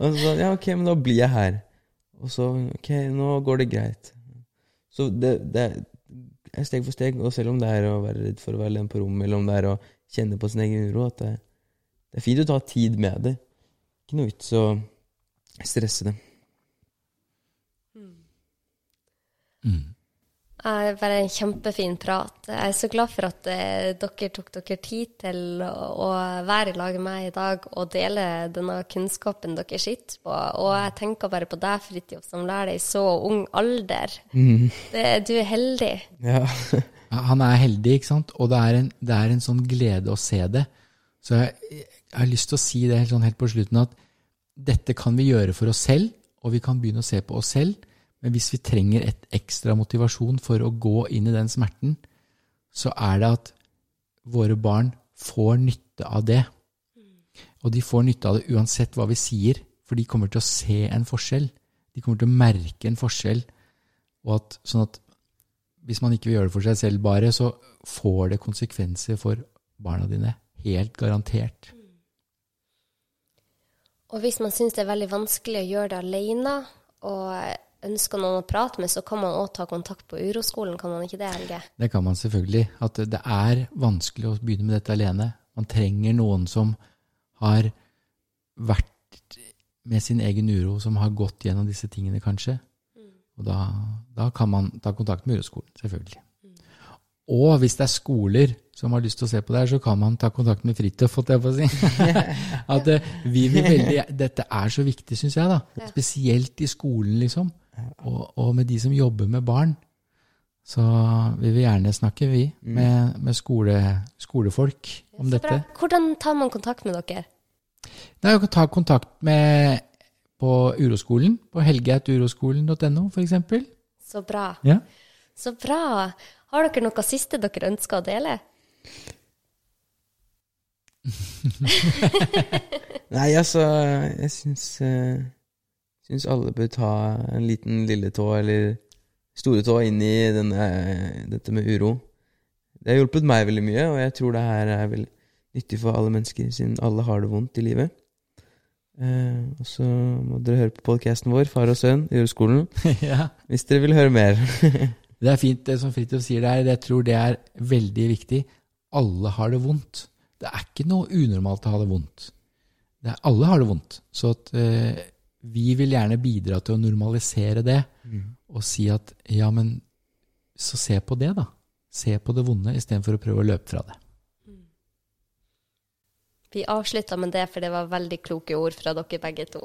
Og så sånn, ja, ok, men da blir jeg her. Og så Ok, nå går det greit. Så det, det er steg for steg. Og selv om det er å være redd for å være alene på rommet, eller om det er å kjenne på sin egen uro, at det, det er fint å ta tid med det. Ikke noe vits å stresse det. Mm. Eh, Bare en kjempefin prat. Jeg er så glad for at eh, dere tok dere tid til å, være i lag med meg i dag og dele denne kunnskapen dere sitter på. Og jeg tenker bare på deg, Fridtjof, som lærer deg i så ung alder. Det, du er heldig. Ja. Ja, Han er heldig, ikke sant? Og det er, en, det er en sånn glede å se det. Så jeg, jeg har lyst til å si det helt, sånn helt på slutten at dette kan vi gjøre for oss selv, og vi kan begynne å se på oss selv. Men hvis vi trenger et ekstra motivasjon for å gå inn i den smerten, så er det at våre barn får nytte av det. Og de får nytte av det uansett hva vi sier, for de kommer til å se en forskjell. De kommer til å merke en forskjell. At, sånn at hvis man ikke vil gjøre det for seg selv bare, så får det konsekvenser for barna dine. Helt garantert. Og hvis man syns det er veldig vanskelig å gjøre det alene, og ønsker noen å prate med, så kan man òg ta kontakt på Uroskolen, kan man ikke det, Helge? Det kan man selvfølgelig. At det er vanskelig å begynne med dette alene. Man trenger noen som har vært med sin egen uro, som har gått gjennom disse tingene, kanskje. Og da, da kan man ta kontakt med Uroskolen, selvfølgelig. Og hvis det er skoler som har lyst til å se på det her, så kan man ta kontakt med Fridtjof, holdt jeg på å si. [LAUGHS] At eh, vi vil veldig Dette er så viktig, syns jeg, da. Spesielt i skolen, liksom. Og, og med de som jobber med barn. Så vi vil gjerne snakke, vi, med, med skole, skolefolk om Så dette. bra. Hvordan tar man kontakt med dere? Nei, Du kan ta kontakt med på Uroskolen, på helge.uroskolen.no f.eks. Så bra. Ja. Så bra. Har dere noe siste dere ønsker å dele? [LAUGHS] Nei, altså, jeg syns, eh, syns alle bør ta en liten lilletå eller store tå, inn i denne, dette med uro. Det har hjulpet meg veldig mye, og jeg tror det her er veldig nyttig for alle mennesker, siden alle har det vondt i livet. Eh, og så må dere høre på podkasten vår, Far og sønn, i Uroskolen, [LAUGHS] ja. hvis dere vil høre mer. [LAUGHS] Det er fint, det som Fridtjof sier der. Jeg tror det er veldig viktig. Alle har det vondt. Det er ikke noe unormalt å ha det vondt. Det er, alle har det vondt. Så at, eh, vi vil gjerne bidra til å normalisere det, og si at ja, men så se på det, da. Se på det vonde istedenfor å prøve å løpe fra det. Vi avslutta med det, for det var veldig kloke ord fra dere begge to.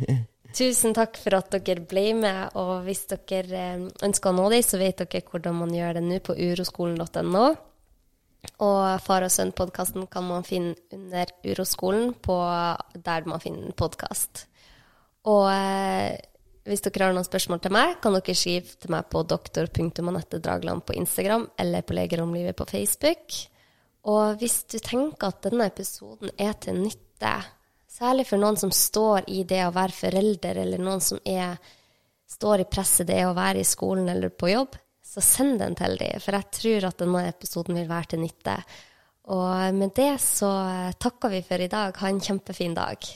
[LAUGHS] Tusen takk for at dere ble med, og hvis dere eh, ønsker å nå dem, så vet dere hvordan man gjør det nå på uroskolen.no. Og Far og sønn-podkasten kan man finne under Uroskolen på der man finner podkast. Og eh, hvis dere har noen spørsmål til meg, kan dere skrive til meg på doktor.anettedragland på Instagram eller på Legeromlivet på Facebook. Og hvis du tenker at denne episoden er til nytte, særlig for noen som står i det å være forelder, eller noen som er, står i presset det å være i skolen eller på jobb, så send den til dem, for jeg tror at denne episoden vil være til nytte. Og med det så takker vi for i dag. Ha en kjempefin dag.